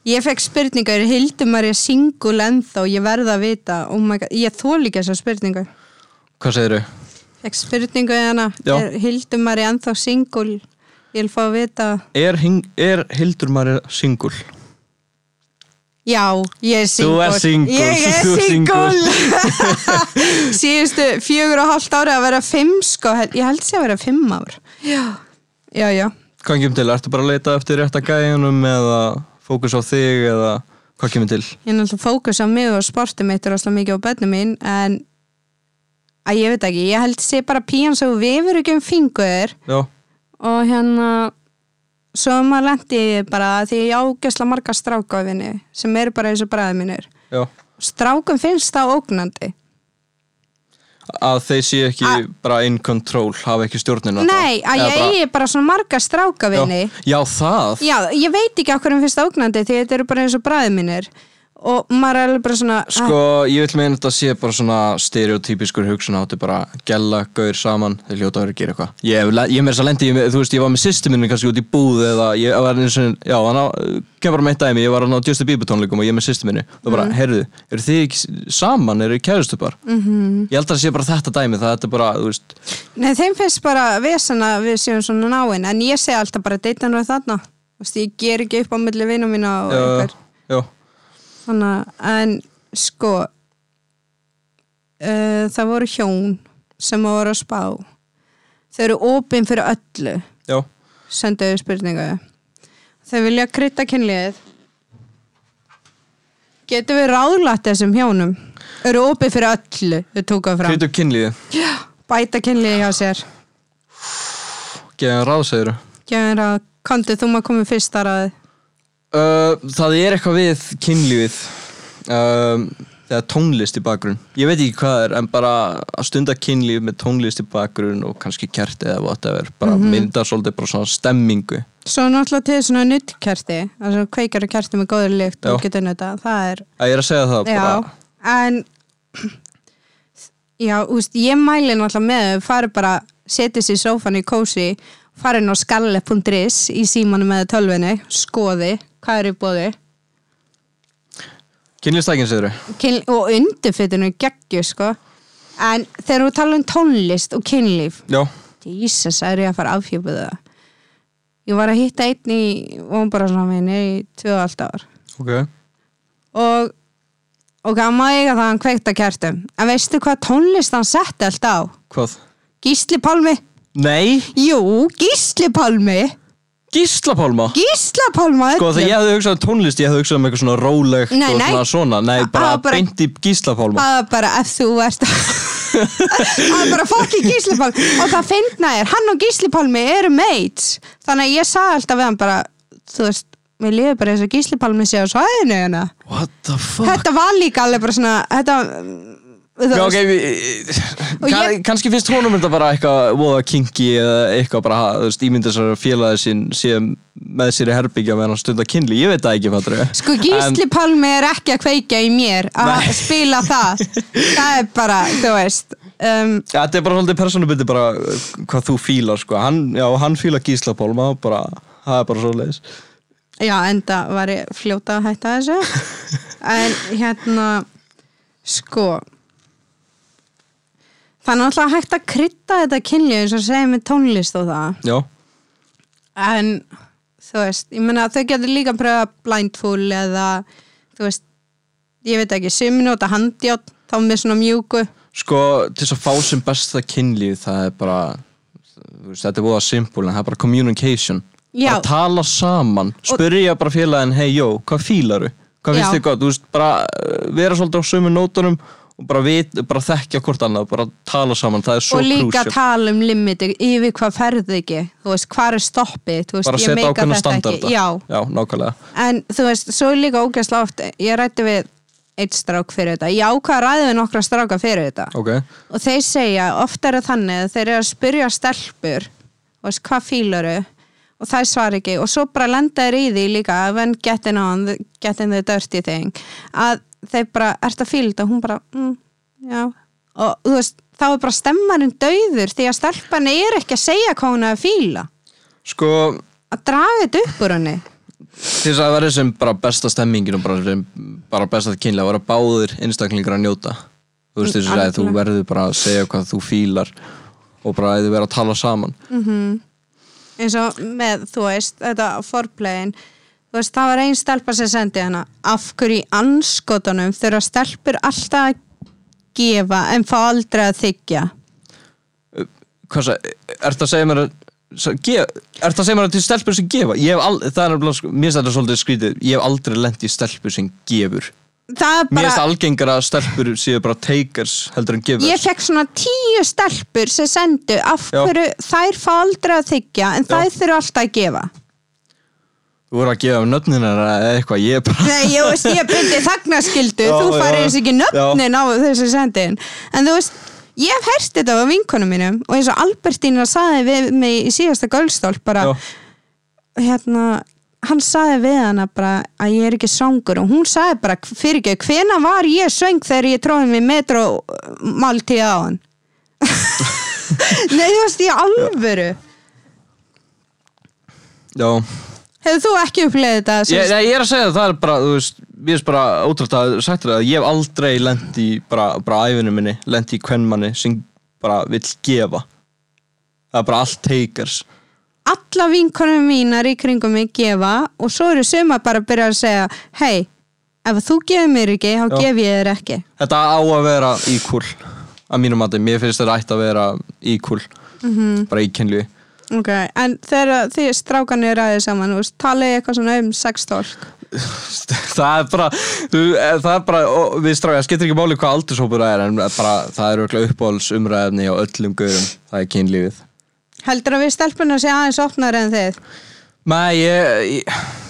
Ég fekk spurningar, Hildum er ég single ennþá, ég verða að vita. Oh my god, ég þól ekki þessar spurningar. Hvað segirðu? Fekk spurningu hérna Já. er er ennþá single Ég vil fá að vita. Er, er Hildur Marja single? Já, ég er Þú single ert single, Ég er þú single. [laughs] Síðustu fjögur og hálft ári að vera fimm sko. Ég held sér að vera fimm ár. Já, já, já. Hvað kemur til? Ertu bara að leita eftir rétta gæjunum eða fókus á þig eða hvað kemur til? Ég er náttúrulega fókus á mig og sportið mitt er óslega mikið á bönni mín en að ég veit ekki, ég held sé bara pían svo vefur ekki um fingur Já, og hérna svo maður lendi bara því ég ágæsla marga strákafinni sem eru bara eins og bræði mínir. Já. Strákum finnst það ógnandi. Að þeir séu ekki Að- bara in control, hafa ekki stjórnina Nei, að ég eigi bara svona marga strákafinni já, já, það? Já, ég veit ekki okkur um finnst það ógnandi því þetta eru bara eins og bræði mínir og maður er alveg bara svona Sko, ég vil meina þetta sé bara svona stereotypiskur hugsun átti bara gælla, gaur saman, þeir hljóta að vera að gera eitthvað. Ég, ég meira þess að lendi, ég, þú veist, ég var með sýstu minni kannski út í búð eða ég var eins og, já, hann á, kemur bara með eitt dæmi, ég var hann á Justin Bieber tónleikum og ég með sýstu minni og bara, heyrðu, eru þið ekki saman, eru þið kærustupar? Mm -hmm. Ég held að það sé bara þetta dæmi, það er bara, þú veist, Nei, þeim finnst bara vesen að við séum þannig að, en sko uh, það voru hjón sem voru að spá. Þau eru opin fyrir öllu já, senduðu spurningu. Þau vilja krytta kynlið getur við ráðlætt þessum hjónum? Þau eru opin fyrir öllu þau tókuðu fram. Hvitu kynlíði, bæta kynlið hjá sér. Geðan ráð, segir Gjör að Kondi, þú maður komið fyrst að Uh, það er eitthvað við kynlífið um, þegar tónlist í bakgrunn. Ég veit ekki hvað er en bara að stunda kynlíf með tónlist í bakgrunn og kannski kerti eða whatever bara Mhm. mynda svolítið bara svona stemmingu. Svo náttúrulega til svona nuttkerti altså kveikari kerti með góður lykt og getur nutta það er, að ég er að segja það já bara en Já, veist, ég mæli náttúrulega með farið bara, setið sér í sófan í kósi, farið inn á skarlet.is í símanu með tölvinni, skoði, hvað er í bóði Kynlistækin segir Kyn, og undirfitinu geggju, sko. En þegar þú tala um tónlist og kynlíf, Já, Jesus, er ég að fara afhjöfuð það. Ég var að hitta einn í vonbarasamvinni í tvö og allt ár. Ok. Og og hann má eiga það að hann kveikta kertum. En veistu hvað tónlist hann setti allt á? Hvað? Gísli Pálmi. Nei, Jú, Gísli Pálmi Gísla Pálma Gísla Pálma Sko þegar ég hefði hugsað um tónlist ég hefði hugsað um eitthvað svona rólegt Nei, og nei. svona svona. Nei, bara, bara- beint í Gísla Pálma það var bara ef þú ert [laughs] það var bara fokki Gísli Pálmi og það finna er, hann og Gísli Pálmi eru mates. Þannig að ég sagði alltaf við hann bara þú veist, mér liður bara eins og Gísli Pálmi sé á svæðinu hérna. What the fuck? þetta var líka alveg bara svona þetta, Já, ok, ég- kannski finnst honum þetta bara eitthvað voða kinky eða eitthvað bara, þú veist, ímynda þessar félagið sín síðan með sér í herbyggja meðan hann stundar kynli, ég veit það ekki, fattur ég Sko Gísli Pálmi er ekki að kveikja í mér að spila það. Það er bara, þú veist um, Ja, þetta er bara svolítið personubytti bara hvað þú fílar, sko. Hann, Já, hann fílar Gísla Pálma og bara, það er bara svo leiðis já, enda var ég fljóta að hætta þessu. [laughs] En hérna sko það er náttúrulega hægt að krydda þetta kynlíf eins og segja með tónlist og það Já, en þú veist, ég meina þau getur líka að pröfa blindfull eða þú veist, ég veit ekki suminóta handjátt, þá með svona mjúku sko, til þess að fá sem besta kynlíf, það er bara þú veist, þetta er búið að simpul en það er bara communication Já. bara tala saman, spyrja bara félagin hei, jó, hvað fílaru? Hvað finnst þið gott? Þú veist, bara uh, vera svolítið á sömu nótunum og bara, vit, bara þekkja hvort annað, bara tala saman, það er svo og líka crucial. tala um limiti yfir hvað ferði ekki. Þú veist, hvað er stoppið? Þú veist, bara ég meika þetta standarda. Ekki. já, Já, nákvæmlega. En þú veist, svo er líka ógæsla oft ég rætti við eitt strák fyrir þetta. Ég ákvað að ræði við nokkra stráka fyrir þetta. Ok, og þeir segja, oft er það þannig að þeir eru að spyrja stelpur þú veist, hvað fílaru og það svar ekki. Og svo bara lenda þeir í því líka when getting on, getting the dirty thing að þeir bara, ert að fíla þetta? Hún bara, mm, já. Og þú veist, þá er bara stemmarinn dauður því að stelpan er ekki að segja hvað hún er að fíla. Sko að draga þetta upp úr henni. Til þess að vera sem bara besta stemmingin og bara, sem, bara besta kynlega að vera báðir einstaklingar að njóta. Þú veist þess að þú verður bara að segja hvað þú fílar og bara að þið vera að tala saman. Eins og með, þú veist, þetta forplayin þú veist, það var ein stelpa sem sendi hana. Af hverju í anskotunum þurfa stelpur alltaf að gefa en fá aldrei að þykja hvað það, ert að segja mér að gef, ert að segja mér að til stelpur sem gefa? Al, það er nefnilega, sko- mér finnst þetta svolítið skrítið. Ég hef aldrei lent í stelpur sem gefur. Það er mér finnst bara, algengar að stelpur séu bara takers heldur en gefur. Ég fekk svona tíu stelpur sem sendu. Af Já. hverju þær fá aldrei að þykja en þær þurfa alltaf að gefa þú voru að gefa um nöfnin eða eitthvað ég bara Nei, ég veist, ég byrði þagnaskildu, þú já. farir eins ekki nöfnin á þessu sendin. En þú veist, ég hef heyrst þetta á vinkonum mínum og eins og Albertína saði við mig í síðasta gölstól bara, Já. hérna, hann saði við hana bara að ég er ekki svangur og hún saði bara, fyrir ekki, hvena var ég svöng þegar ég tróði mig metro máltíð á hann? [laughs] Nei, þú veist, í alvöru. já Hefur þú ekki upplegið þetta? sem- Ég, nei, ég er að segja það, það er bara, þú veist, ég er bara ótrútt að sagt þér það, ég hef aldrei lent í, bara, bara æfinu minni, lent í kvennmanni sem bara vill gefa. Það er bara allt takers. alla vinkonum mínar í kringum mig gefa og svo eru suma bara að byrja að segja hei, ef þú gefur mér ekki þá Já. gef ég þér ekki Þetta á að vera equal, að mínum mati, mér finnst þetta ætti að vera equal, Mhm. bara í kynlífi. Ok, en þegar þið strákanir ræðið saman, þú veist, talið eitthvað svona um sextólk [laughs] það er bara, eh, það er bara, við stráðum, það skiptir ekki máli hvað aldurshópur það er, en bara, það er auðvitað uppáhalds umræðefni á öllum gaurum, það er kynlífið. heldur að við stelpunar sé aðeins opnar en þið Nei, ég, ég,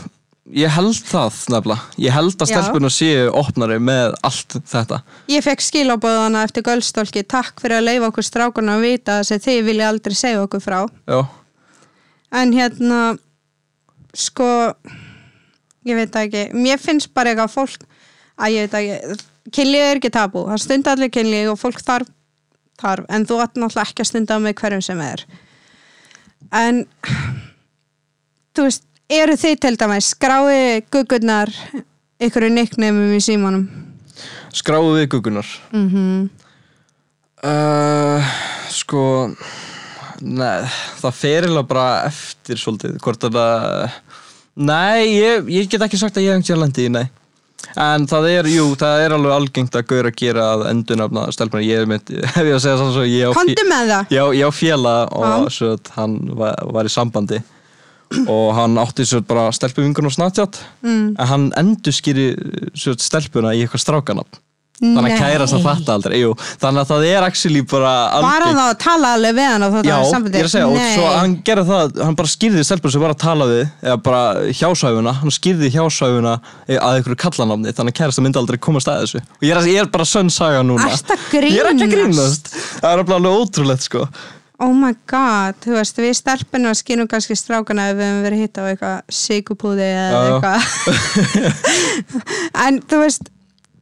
ég held það nefnilega. Ég held að Já. stelpuna séu opnari með allt þetta. ég fekk skilabóðana eftir gölstólki takk fyrir að leifa okkur strákunna að vita sem þið vilja aldrei segja okkur frá. Já, en hérna sko ég veit ekki, mér finnst bara eitthvað fólk að ég veit ekki, kynlíf er ekki tabú. Það stund allir kynlíf og fólk þarf þarf. En þú átt náttúrulega ekki að stunda með hverjum sem er. En þú veist, eru þið til dæmis skráði guggurnar ykkur nicknameum í símanum? Skráðu við gugunar mm uh, Sko Nei, það fer eiginlega bara eftir svolítið Hvort að það Nei, ég, ég get ekki sagt að ég hef lendi í, nei. En það er, jú, það er alveg algengt að gauður að gera að endunafna stelpuna Ég er mynd, hef [laughs] ég að segja svona svo ég á með það. Já, ég á fjela og Já. svo hann var, var í sambandi og hann átti svo bara stelpu vingun og Snapchat mm. en hann endur skýri svo stelpuna í eitthvað strákanafn þannig að kæra þess að fatta aldrei Jú, þannig að það er actually bara Var hann þá að tala alveg við hann og Já, ég er að segja, og Nei. svo hann gerði það, hann bara skýrði stelpur sem var að tala við, eða bara hjásvæfuna, hann skýrði hjásvæfuna að einhverju kallanafni, þannig að kærasta myndi aldrei komast að þessu. Og ég er, ég er bara sönn saga núna. Að Ég er ekki að grínast? Það er alveg ótrúlegt, sko. Oh my god, þú veist, við stelpunum að skynum kannski strákana ef við hefum verið hitt á eitthvað sigupúði eða eitthvað [laughs] en þú veist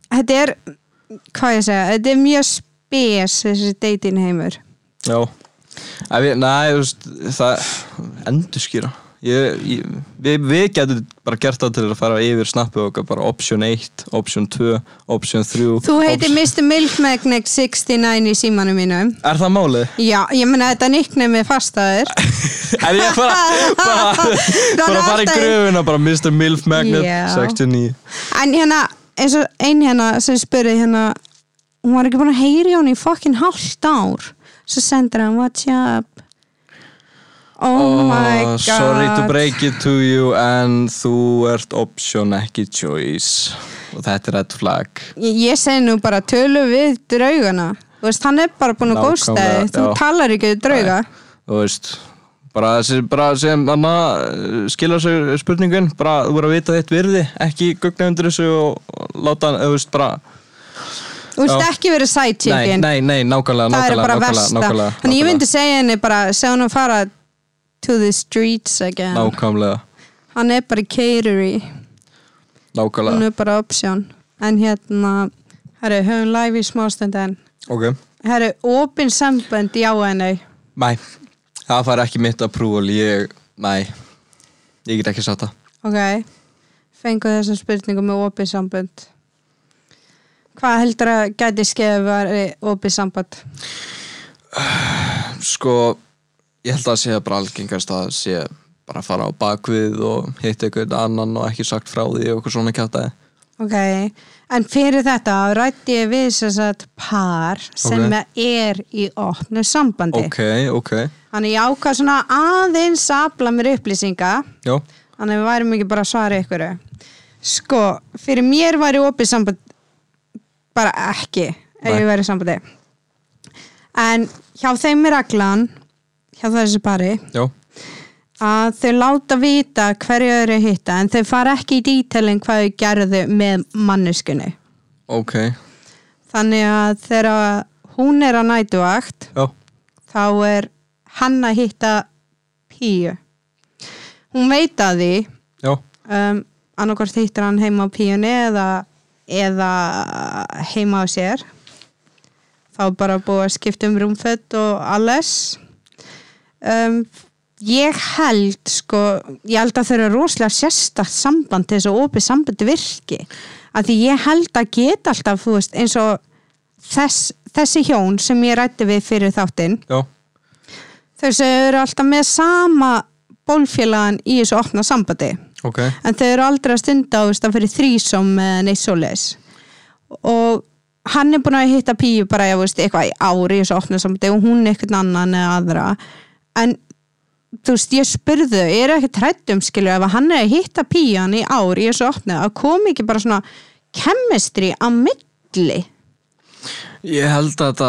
þetta er, hvað ég segja þetta er mjög spes þessi dating heimur Já. Næ, þú veist, það, endurskýra. Ég, ég, við, við getum bara gert það til að fara yfir snappu okkar, bara option 1, option 2, option 3. Þú option- Mr. Milkmagnet 69 í símanum mínum Er það málið? Já, ég meina þetta nickname er fastaður [laughs] Er ég [laughs] bara, bara, fara í gröfuna bara Mr. Milf Magnet Já. 69 En hérna, eins og ein hérna sem spurði hérna hún var ekki búin að heyri hún í fucking hálft ár svo sendur hann what's up oh, my god Sorry to break it to you en þú ert option ekki choice. Og þetta er red flag. Ég, segi nú bara tölu við draugana. Þú veist, hann er bara búin að gósta Nákvæmlega, þig. Þú talar ekki við drauga. Þú veist bara, sem anna, skilja sig spurningin bara þú verður að vita þitt virði ekki gugna undir þessu og láta hann, þú veist bara þú veist ekki verið sidechicken nei, nei, nákvæmlega það er nákvæmlega, bara nákvæmlega, versta. nákvæmlega, þannig ég myndi segja henni bara segja hann að fara to the streets again. Nákvæmlega. Hann er bara í. Hún nákvæmlega er bara option. En hérna, herru, höfum live í smástund en ok. Herru, opin sambönd já en nei? Nei, það fær ekki mitt approval, ég, nei, ég get ekki sagt það. ok, fengu þessa spurningu með opin sambönd. Hvað heldur að gæti skeið var opin sambönd? Sko, ég held að sé bara algengast að sé bara að fara á bakvið og hitta einhvern annan og ekki sagt frá því og eitthvað svona kjátaði. ok, en fyrir þetta rætti ég við þess að par sem Ok. er í opnu sambandi Ok, ok, þannig ég ákvað svona aðeins að afla mér upplýsinga já, þannig að við værum ekki bara að svara ykkur sko, fyrir mér væri opið samband bara ekki ef Nei. ég væri í sambandi en hjá þeim er reglan hjá þessu pari já, að þau láta vita hverju þau eru að hitta en þau fara ekki í dítelin hvað þau gerðu með manneskunni ok, þannig að þegar hún er að nætuvakt já, þá er hann að hitta píu. Hún veit að því um, annarkort hittir hann heima á píunni eða, eða heima á sér. Þá bara búið að skipta um rúmfött og alles um, ég held sko, ég held að þau eru rosalega sérstakt samband til þess að opið sambandi virki. Að því ég held að geta alltaf veist, eins og þess, þessi hjón sem ég rætti við fyrir þáttinn. Já, þau sem eru alltaf með sama bólfélagan í þessu opna sambandi. Ok, en þau eru aldrei að stunda veist, að fyrir þrísom neitt svoleiðis. Og hann er búin að hitta píu bara veist, eitthvað í ári í þessu opna sambandi og hún eitthvað annan eða aðra en þú veist, ég spurðu ég er ekki trættum skilju ef hann er að hitta pían í ár í þessu opna að kom ekki bara svona kemistri á milli Ég held að þetta,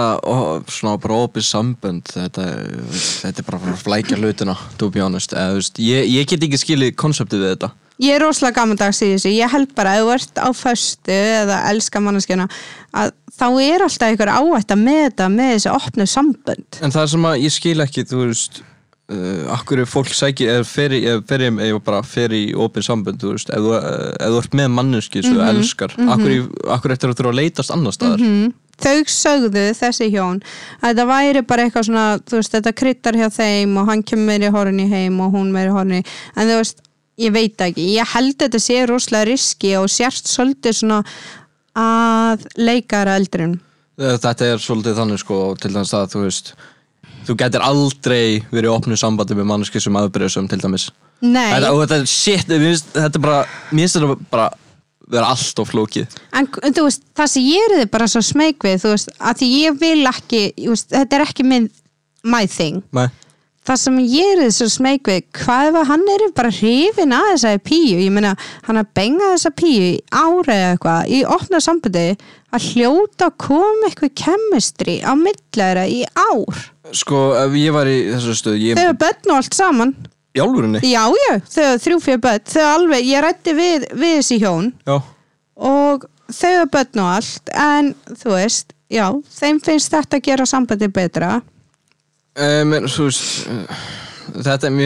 svona bara opið sambönd, þetta, þetta er bara flækja hlutina, to be honest. Eða, veist, ég, ég get ekki skilið konseptið við þetta. Ég er rosalega gamandags í þessu, ég held bara að þú ert á föstu eða elska manneskjana að þá er alltaf einhver áætt að með þetta með þessi opnu sambönd. En það sem að ég skil ekki, þú veist, uh, akkur er fólk sækir, eða fer í, eða fer í, eða bara fer í opið sambönd, þú veist, ef þú, þú ert með manneski sem þú elskar, akkur, í, akkur eftir að þurfa að leitast annar staðar. þau sögðu þessi hjón að þetta væri bara eitthvað svona þú veist, þetta kryttar hjá þeim og hann kemur meiri horni heim og hún meiri horni en þú veist, ég veit ekki. Ég held að þetta sé rosalega riski og sérst svolítið svona að leikara eldrin Þetta er svolítið þannig sko til dæmis að þú veist þú getur aldrei verið í opnu sambandi með manneski sem aðbyrðisum til dæmis. Nei, þetta, og þetta er shit, þetta er bara mér finnst þetta bara vera allt of flókið. En þú veist, það sem ég er þið bara svo smeg við, þú veist, að ég vil ekki veist, þetta er ekki minn my thing. Nei, það sem ég er svo smeg við hvað ef að hann er bara hrifin að þessari píu? Ég meina, hann að benga þessa píu í ára eða eitthvað, í opna sambandi að hljóta að koma eitthvað kemistri á millæra í ár. Sko ef ég var í þessu stöð ég, þau er börn og allt saman. Álfurinni já, þau er þrjú fyrir börn. Þau alveg, ég rætti við, við þessi hjón. Já, og þau er börn og allt en þú veist, já, þeim finnst þetta að gera sambandi betra um, þú veist eh, þetta, mér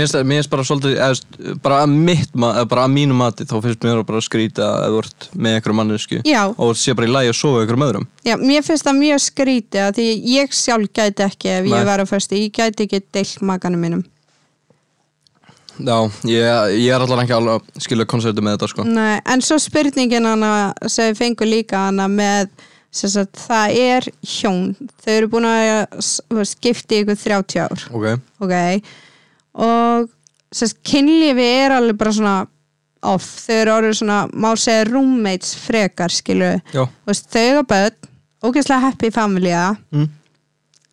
finnst, mér finnst bara svolítið eða, bara að mitt, bara að mínu mati þá finnst mér bara að skrýta að þú ert með einhverjum mannesku og sé bara í lagi að sofa einhverjum öðrum Já, mér finnst það mjög skrítið að því ég sjálf gæti ekki ef Nei. ég að föstu, ég gæti ekki deilt makanum mínum. Já, ég, ég er allan ekki alveg að skilja konceptu með þetta sko Nei, en svo spurningin hana sem við fengum líka hana með sem sagt, það er hjón. Þau eru búin að s- þú veist, gifta í ykkur 30 ár. Ok, ok, og sagt, kynlífi er alveg bara svona off, þau eru orðið svona má segja roommates frekar veist, þau eru börn ógeðslega happy familja mm.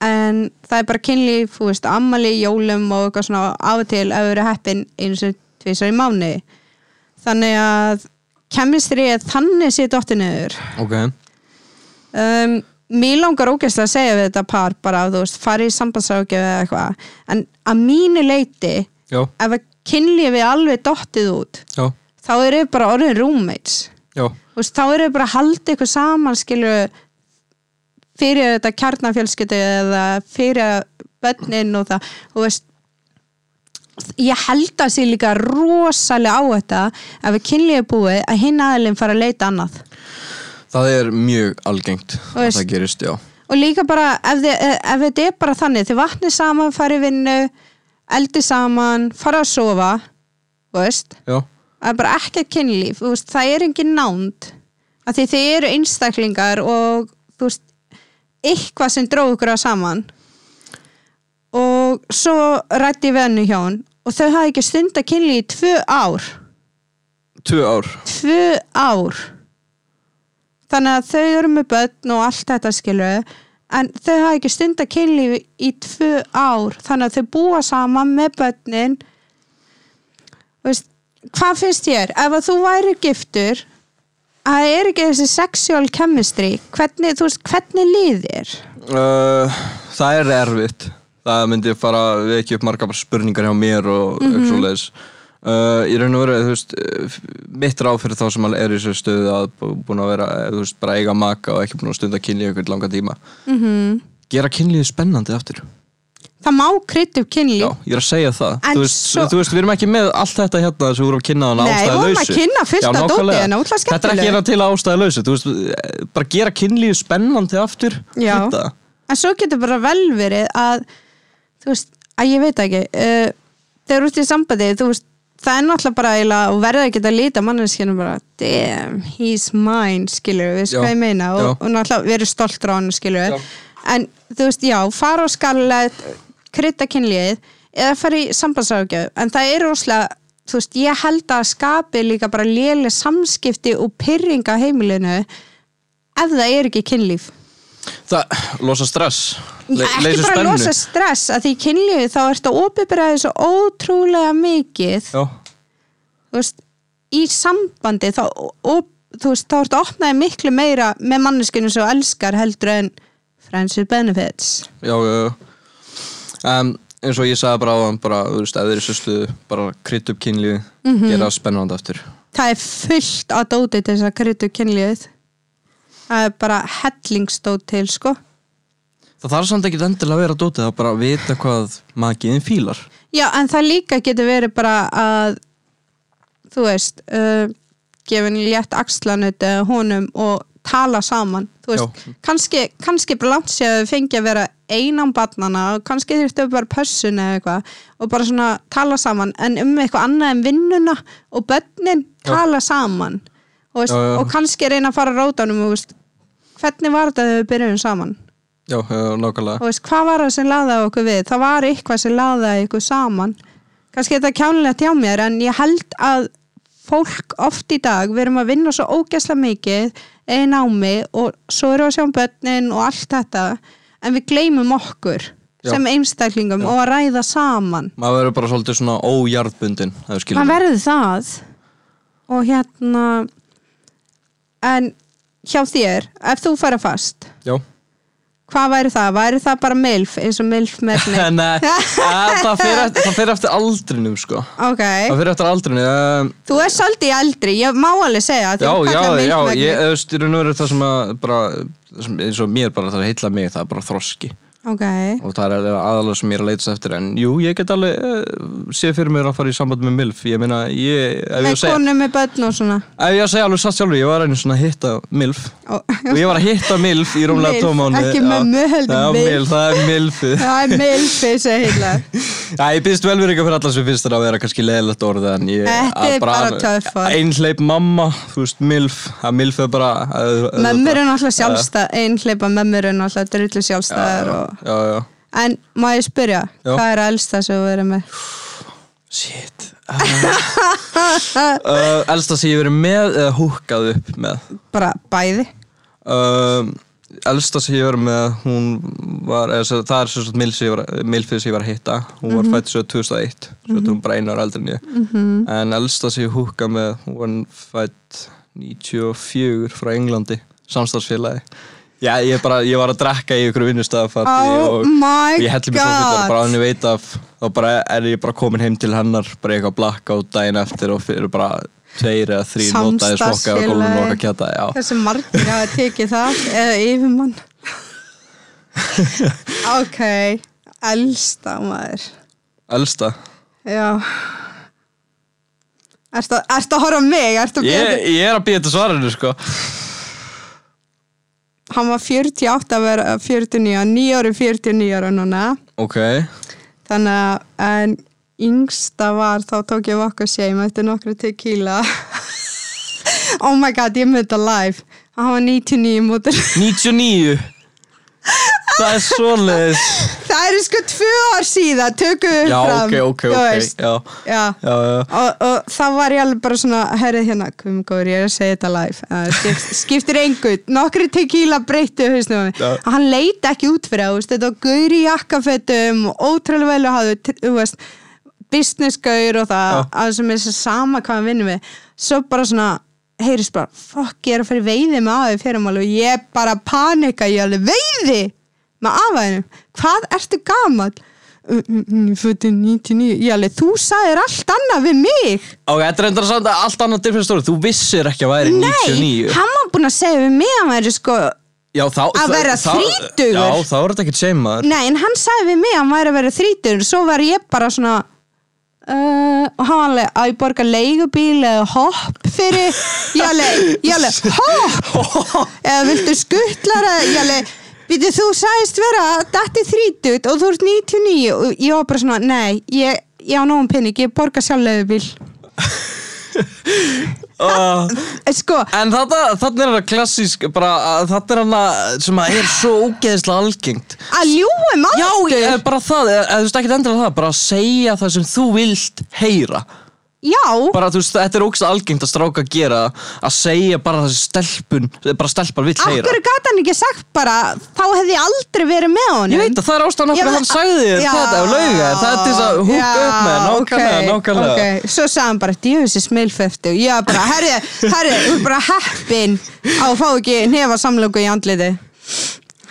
en það er bara kynlíf, veist, ammali, jólum og eitthvað svona af og til að vera heppin einu sem tvisar í mánu þannig að kemistri er þannig sér dóttir niður. Ok um, mér langar ógeðslega að segja við þetta par bara þú veist, fara í sambandsákjöf eða eitthvað, en að mínu leiti Já, ef að kynlífi alveg dottið út já, þá eru þau bara orðin roommates. Veist, þá eru þau bara að halda ykkur saman skilju fyrir þetta kjarnafjölskyldu eða fyrir bönnin og það. Þú veist ég held að sé líka rosalega á þetta ef við kynlífi búið að hinn aðilinn fara að leita annað það er mjög algengt að það gerist, já. Og líka bara ef, þið, ef þetta er bara þannig þið vatnið saman, farið vinnu eldi saman, fara að sofa veist. Já, það er bara ekkert kynlíf þú veist, það er engin nánd. Af því þið eru einstaklingar og þú veist, eitthvað sem dróð ykkur að saman. Og svo rætti ég við hennu hjá hann og þau hafði ekki stund að kynlíf í tvö ár. Tvö ár. Tvö ár þannig að þau eru með börn og allt þetta skilu en þau hafa ekki stund að kynlíf í tvö ár. Þannig að þau búa saman með börnin. Veist, hvað finnst þér? Ef að þú væri giftur að það er ekki þessi sexual chemistry. Hvernig, þú veist, hvernig líðir uh, Það er erfitt. Það myndi fara við ekki upp marga spurningar hjá mér og mm. -hmm. svoleiðis uh, Í raun og veru, þú veist uh, mitt ráð fyrir þá sem er í þessu stöðu að bú- búin að vera, eh, þú veist, bara eiga maka og ekki búin að stunda kynlíu ykkur langa tíma. Mm -hmm. Gera kynlíu spennandi aftur. Það má krydd upp kynlíf. Já, ég er að segja það. Þú veist, svo- þú veist, við erum ekki með allt þetta hérna sem við vorum að kynna þannig Nei, við ástæðu vorum lausu að kynna Já, af dóti, en ótrúlega Þetta er ekki hérna til ástæðu lausu Þú veist, eh, bara gera kynlíu spennandi aftur. Já. En svo það er náttúrulega bara eiginlega og verða ekki að líta manneskinu bara damn, he's mine, skilur við, ég meina? Og, og náttúrulega verið stoltur á hann, skilur við Já. en þú veist, já, fara á skallet krydda kynlíð eða fara í sambandsákjöf, en það er rosalega þú veist, ég held að skapi líka bara léleg samskipti og pyrringa heimilinu ef það er ekki kynlíf. Það, losa stress ekki bara spennu. losa stress að því kynlífi þá ertu að opiberaði svo ótrúlega mikið Já, þú veist, í sambandi þá, þú veist, þá ertu að opnaði miklu meira með manneskinu sem elskar heldur en friends with benefits já. Um, eins og ég sagði bara á hann bara, þú veist, ef þeir eru sérstuðu bara krydd upp kynlífi, Mhm. gera það spennandi aftur það er fullt að dóti til þess að krytta upp kynlífið það er bara hellingsdót til sko Það þarf samt ekki endilega að vera dótið er bara að vita hvað makiðin fílar. Já, en það líka getur verið bara að þú veist uh, gefin létt axlanut eða honum og tala saman. Þú veist, kannski, kannski bara langt séð að fengi að vera einan barnana og kannski þurftu bara pössun eða eitthvað og bara svona tala saman en um eitthvað annað en vinnuna og börnin tala saman. Og, veist, Já, já. og kannski reyna að fara á rótanum og veist, hvernig var þetta þegar við byrjum saman Já, já, nákvæmlega. Og veist, hvað var það sem laðaði okkur við? Það var eitthvað sem laðaði ykkur saman. Kannski þetta er kjánulegt hjá mér en ég held að fólk oft í dag, við erum að vinna svo ógæslega mikið einn ámi og svo erum við að sjá um börnin og allt þetta en við gleymum okkur Já. sem einstaklingum og að ræða saman. Maður verður bara svolítið svona ójarðbundin maður verður það. Og hérna en hjá þér ef þú færa fast Já hvað væri það? væri það bara milf eins og milf með [laughs] Nei, að, það fer eftir, aldrinum sko. Ok. Það fer eftir aldrinum um, Þú er svolítið eldri, ég má alveg segja Já, já, mig já, ég, þú veist, og veru það sem að bara, sem, eins og mér bara það heilla mig, það er bara þroski Ok, og það er aðalega sem ég er að leitast eftir en jú, ég get alveg uh, séð fyrir mér að fara í samband með MILF. Ég meina, ég, með konu með börn og svona. Ef ég að segja alveg satt sjálfur, ég var einu svona að hitta MILF. Ó, [laughs] og ég var að hitta MILF í rúmlega Milf, tómáni ekki heldur Já, Milf. MILF, það er MILF. [laughs] Það er milfi, segir heila [laughs] Já, ég byrst velveringa fyrir alla sem finnst þetta að vera kannski leðilegt orð Þetta er bara töff orð. Einhleip mamma, þú veist, MILF. Að MILF er bara að- að- Mömmur er náttúrulega sjálfstæð, einhleipa mömmur er náttúrulega drullu sjálfstæðar og... Já, já, En má ég spyrja, Já. hvað er elsta sem þú verið með? shit. [laughs] Uh, Elsta sem ég hef verið með eða húkkað upp með? Bara bæði. Um, Elsta sem ég hef verið með hún var, eða, svo- það er svo svo milfið sem ég var að hitta. Hún var fætt svo 2001 svo þetta hún bara einu ára eldri en ég. En elsta sem ég húkkað með hún var fætt 94 frá Englandi samstagsfélagi Já, ég, bara, ég var að drekka í ykkur vinnustafatti Oh og my ég helli mig svo god bara að henni veit af þá bara er ég bara komin heim til hennar bara eitthvað blakka út daginn eftir og fyrir bara tveir eða þrý notaði smokka og gólun og okkar kjata. Hversu margir hafa tekið það eða yfirmann? [laughs] Ok, elsta maður. Elsta? Já. Ertu að horfa á mig? Ég, ég er að býja til svarinu sko Hann var 48 að vera 49, nýja ári 49 ára núna. Ok, Þannig að en yngsta var þá tók ég vodka shame eftir nokkru tequila. [laughs] Oh my god, ég myndi að live. Hann var 99 mútur 99 það er svoleiðis. [laughs] Það eru sko tvö ár síðan tökum við já, fram. ok, ok, ok já, Já. Og, og þá var ég alveg bara svona herrið hérna, komum góður, ég er að segja þetta live. Uh, skipt, [laughs] skiptir engu, nokkri tequila breyttu hann leit ekki út fyrir það, þetta var gaur í jakkafötum og ótrúlega vel að hafa þú veist, business gaur og það, Já. að sem er svo sama hvað hann vinnur við, svo bara svona heyrist bara, fokk, ég er að fara í veiði með aðeins fyrirmál og ég bara panika, ég er alveg veiði með aðeins, hvað ertu gamall? Fötu 99 Ég alveg, þú sagðir allt annað við mig. Ok, þetta er endur samt að allt annað different story. Þú vissir ekki að væri Nei, 99 hann var búinn að segja við mig að væri sko já, þá, Að vera þrítugur. já, þá er þetta ekkert shame maður. Nei, en hann sagði við mig að hann væri að vera þrítur Svo var ég bara svona uh, Og hann var alveg að ég borga leigubíl eða hopp fyrir Ég alveg, ég alveg, hopp! [laughs] Eða viltu skuttlara Ég alveg, býtu þú sagðist vera Datti þrítut og þú ert 99 Og ég var bara svona, nei Ég, ég á nógum pinning, ég borga sjálf leigubíl uh, [laughs] Sko, En þetta, þetta er það klassísk bara, að þetta er hana sem að er svo ógeðislega algengt. Að ljúum Já, áttur ég, bara það, eða þú veist ekki endilega það bara að segja það sem þú vilt heyra Já, bara þú veist, þetta er ógeðslega algengt að stráka að gera að segja bara sem stelpun bara stelpar vill heyra. Akkur gæti hann ekki sagt bara þá hefði ég aldrei verið með honum? Ég veit að það er ástæðan Já, okkur að hann sagði þér já, þetta og lauga þér, það er þess að húka já, upp með nákvæmlega, ok, nákvæmlega. Ok. Svo sagði hann bara, djöfis ég var bara, herri, herri, þú er bara heppin á að fá ekki nefa samlöku í andliti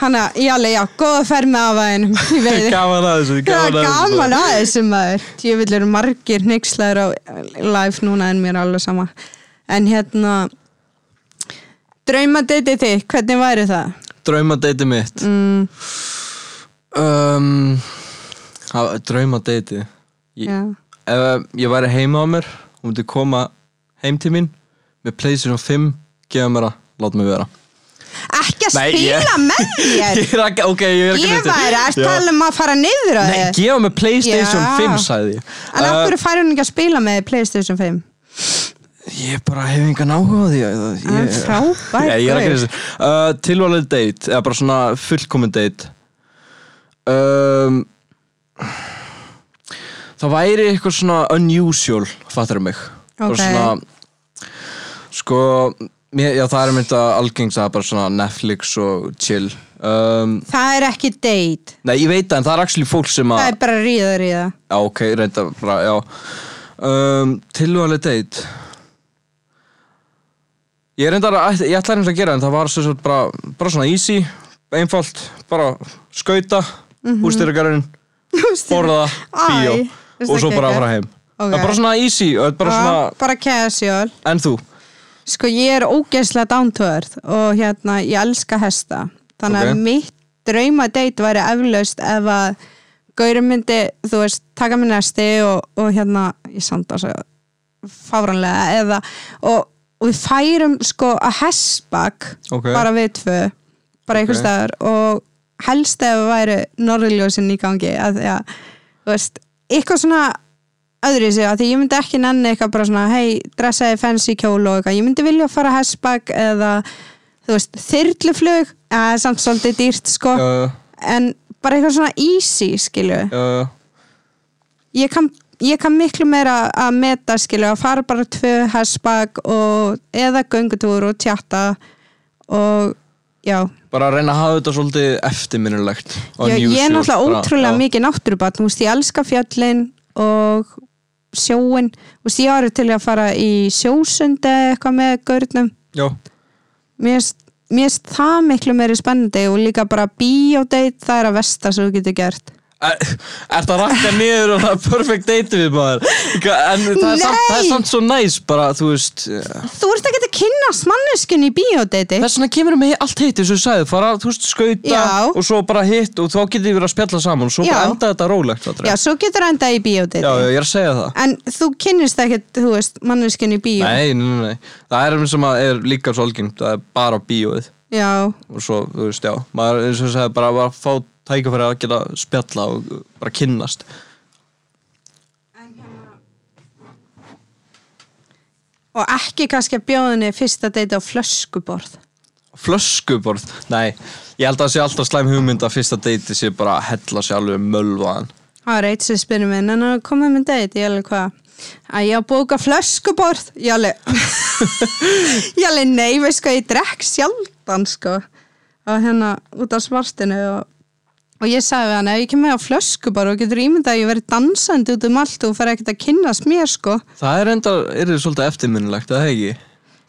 Hanna, alveg, já, góða ferð með afæðinum [laughs] Gaman að þessu, Það gaman að þessu gaman að þessu maður. Ég vil eru margir hnyggslæður á live núna en mér er alveg sama. En hérna Draumadeitið þig, hvernig væri það? Draumadeiti mitt? Mm, um, Draumadeiti Ég-. Ef ég væri heima á mér Hún myndi koma heim til mín Með PlayStation 5 Gefa mér að, láta mig vera Ekki að Nei, spila ég- með [laughs] þér Ég er ekki, ok, ég er ekki Ég væri að tala um að fara niður á Nei, þig gefa mig Playstation Já. 5, sagði ég En af Uh, hverju færi hún ekki að spila með Playstation 5? Ég bara hef engan áhuga á því ég, Hann er frábær Ég, ég er ekki gaur. þessi uh, Tilvalið date, eða bara svona fullkomin date um, Það væri eitthvað svona unusual, fattar mig Bara Ok. svona, Sko, mér, já það er mynda algengt að bara svona Netflix og chill um, Það er ekki date Nei, ég veit það, en það er actually fólk sem Það að er bara ríða ríða Já, ok, reynda bara, já um, Tilvalið date Ég reyndar að, ég ætla reyndar að gera en það var svo, bara, bara svona easy einfalt, bara skauta mm -hmm. borða, bíó og það svo bara geggjað? fara heim Ok. Það er bara svona easy bara svona, Bara casual en þú? Sko ég er ógeðslega earth og hérna ég elska hesta þannig Ok. að mitt drauma date væri eflaust ef að Gaurin myndi, þú veist, taka mér nesti og, og hérna, ég sanda svo fáranlega eða og, og við færum sko að hestbak Ok. bara við tvö bara einhver Ok. staðar og helst ef það væri norðurljósin í gangi að að, þú veist, eitthvað svona öðru sig að því ég myndi ekki nenni eitthvað bara svona, hei, dressaði fancy kjól og eitthvað, ég myndi vilja fara hestbak eða, þú veist, þyrluflug. Eða samt svolítið dýrt sko. Já, en bara eitthvað svona easy skilju, já, já, ég kann ég kann miklu meira að meta skilju að fara bara tvö hestbak og eða göngutúr og tjatta og já. Bara að reyna að hafa þetta svolítið eftirminnulegt Já, ég er náttúrulega bara, ótrúlega já. mikið náttúrubarn, þú veist, ég elska fjöllin og sjóin veist, ég var til að fara í sjósundi eða eitthvað með gaurnum Já, mér finnst- það miklu meiri spennandi og líka bara bíódeit, það er að versta sem þú getur gert Er, er það rakka niður og það er perfect date við maður? En það er, samt, það er samt svo næs bara, þú veist þú ert ekki að kynnast manneskun í bíódeiti. Þess vegna kemur með allt hitt eins og þú sagði fara, þú veist, skauta Já. og svo bara hitt og þá getur verið að spjalla saman og svo Já. enda þetta rólegt já, svo getur enda í bíódeiti. Já, ég er að segja það. En þú kynnist ekkert, þú veist, manneskun í bíó? Nei, nei, nei, það er sem að er líka svo algengt, það er bara bíóið. Já, og svo, þú veist, já, maður eins og þú sagði bara að fá tækifæri að geta spjalla og bara kynnast. Og ekki kannski að bjóðinni fyrsta deiti á flöskuborð? Flöskuborð, nei, ég held að það sé alltaf slæm hugmynd að fyrsta deiti sé bara að hella sér alveg mölvaðan Það er eitt sem spyrir mig, en að koma með date, ég alveg hvað? Að ég á að bóka flöskuborð, ég alveg, [laughs] ég alveg nei, veist hvað, ég drekk sjaldan, sko, og hérna út á svartinu og, og ég sagði við hann, ef ég kemur á flöskuborð og getur ímyndað að ég verið dansandi út um allt og fer ekkert að kynnast mér, sko. Það er enda, er þið svolítið eftirminnilegt, það ekki?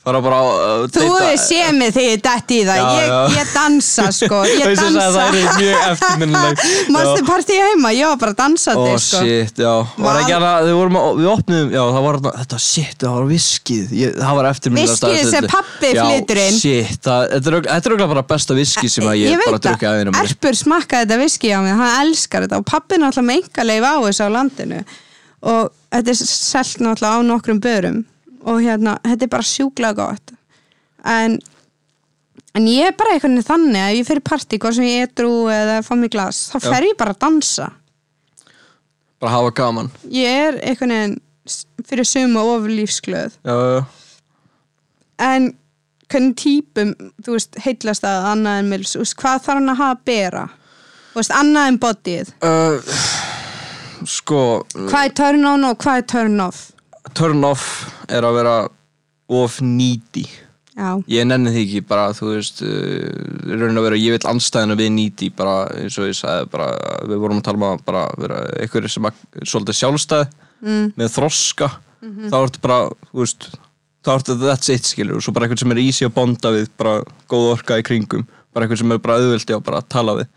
Fara bara á uh, Þú sé mig þegar ég dætt í það, Já, ég, já. ég dansa, sko, ég dansa. það er mjög eftirminnilegt. [laughs] Manstu Já. partíi heima, ég var bara dansandi, Ó, sko. shit, já. Hana, við vorum við opnum Já, það var þetta, shit, það var viskið. Ég, Það var eftirminnilegt Viskíið sem pabbi flytur inn. Já, shit, það, þetta er er auðvitað bara besta viski sem að ég, bara drukki að einum Erpur smakkaði þetta viski á mig hann elskar þetta. Og pappi er náttúrulega með enga leif á þessu á landinu. Og þetta er selt náttúrulega á nokkrum börum og hérna, þetta er bara sjúklega gott. En en ég er bara veginn þannig að ef ég fyrir partí, hvað sem ég edru eða fá mig glas, þá fer ég bara að dansa. Bara hafa gaman. Ég er s- fyrir suma of lífsglöð en hvernig típum, þú veist, heitlast að annað en mils, hvað þarf hann að hafa að bera? Þú veist, annað en bodyið. Uh, Sko hvað er turn on og hvað er turn off Turn off er að vera of needy. Já, Ég nenni því ekki bara, þú veist uh, raun að vera, ég vil anstæðinu við needy bara, eins og ég sagði, bara við vorum að tala um að bara vera einhverju sem að svolítið sjálfstæð mm, með þroska. Þá ertu bara, þú veist þá ertu that's it skilur og svo bara einhvern sem er easy að bonda við bara góð orka í kringum bara einhvern sem er bara auðveldi á bara að tala við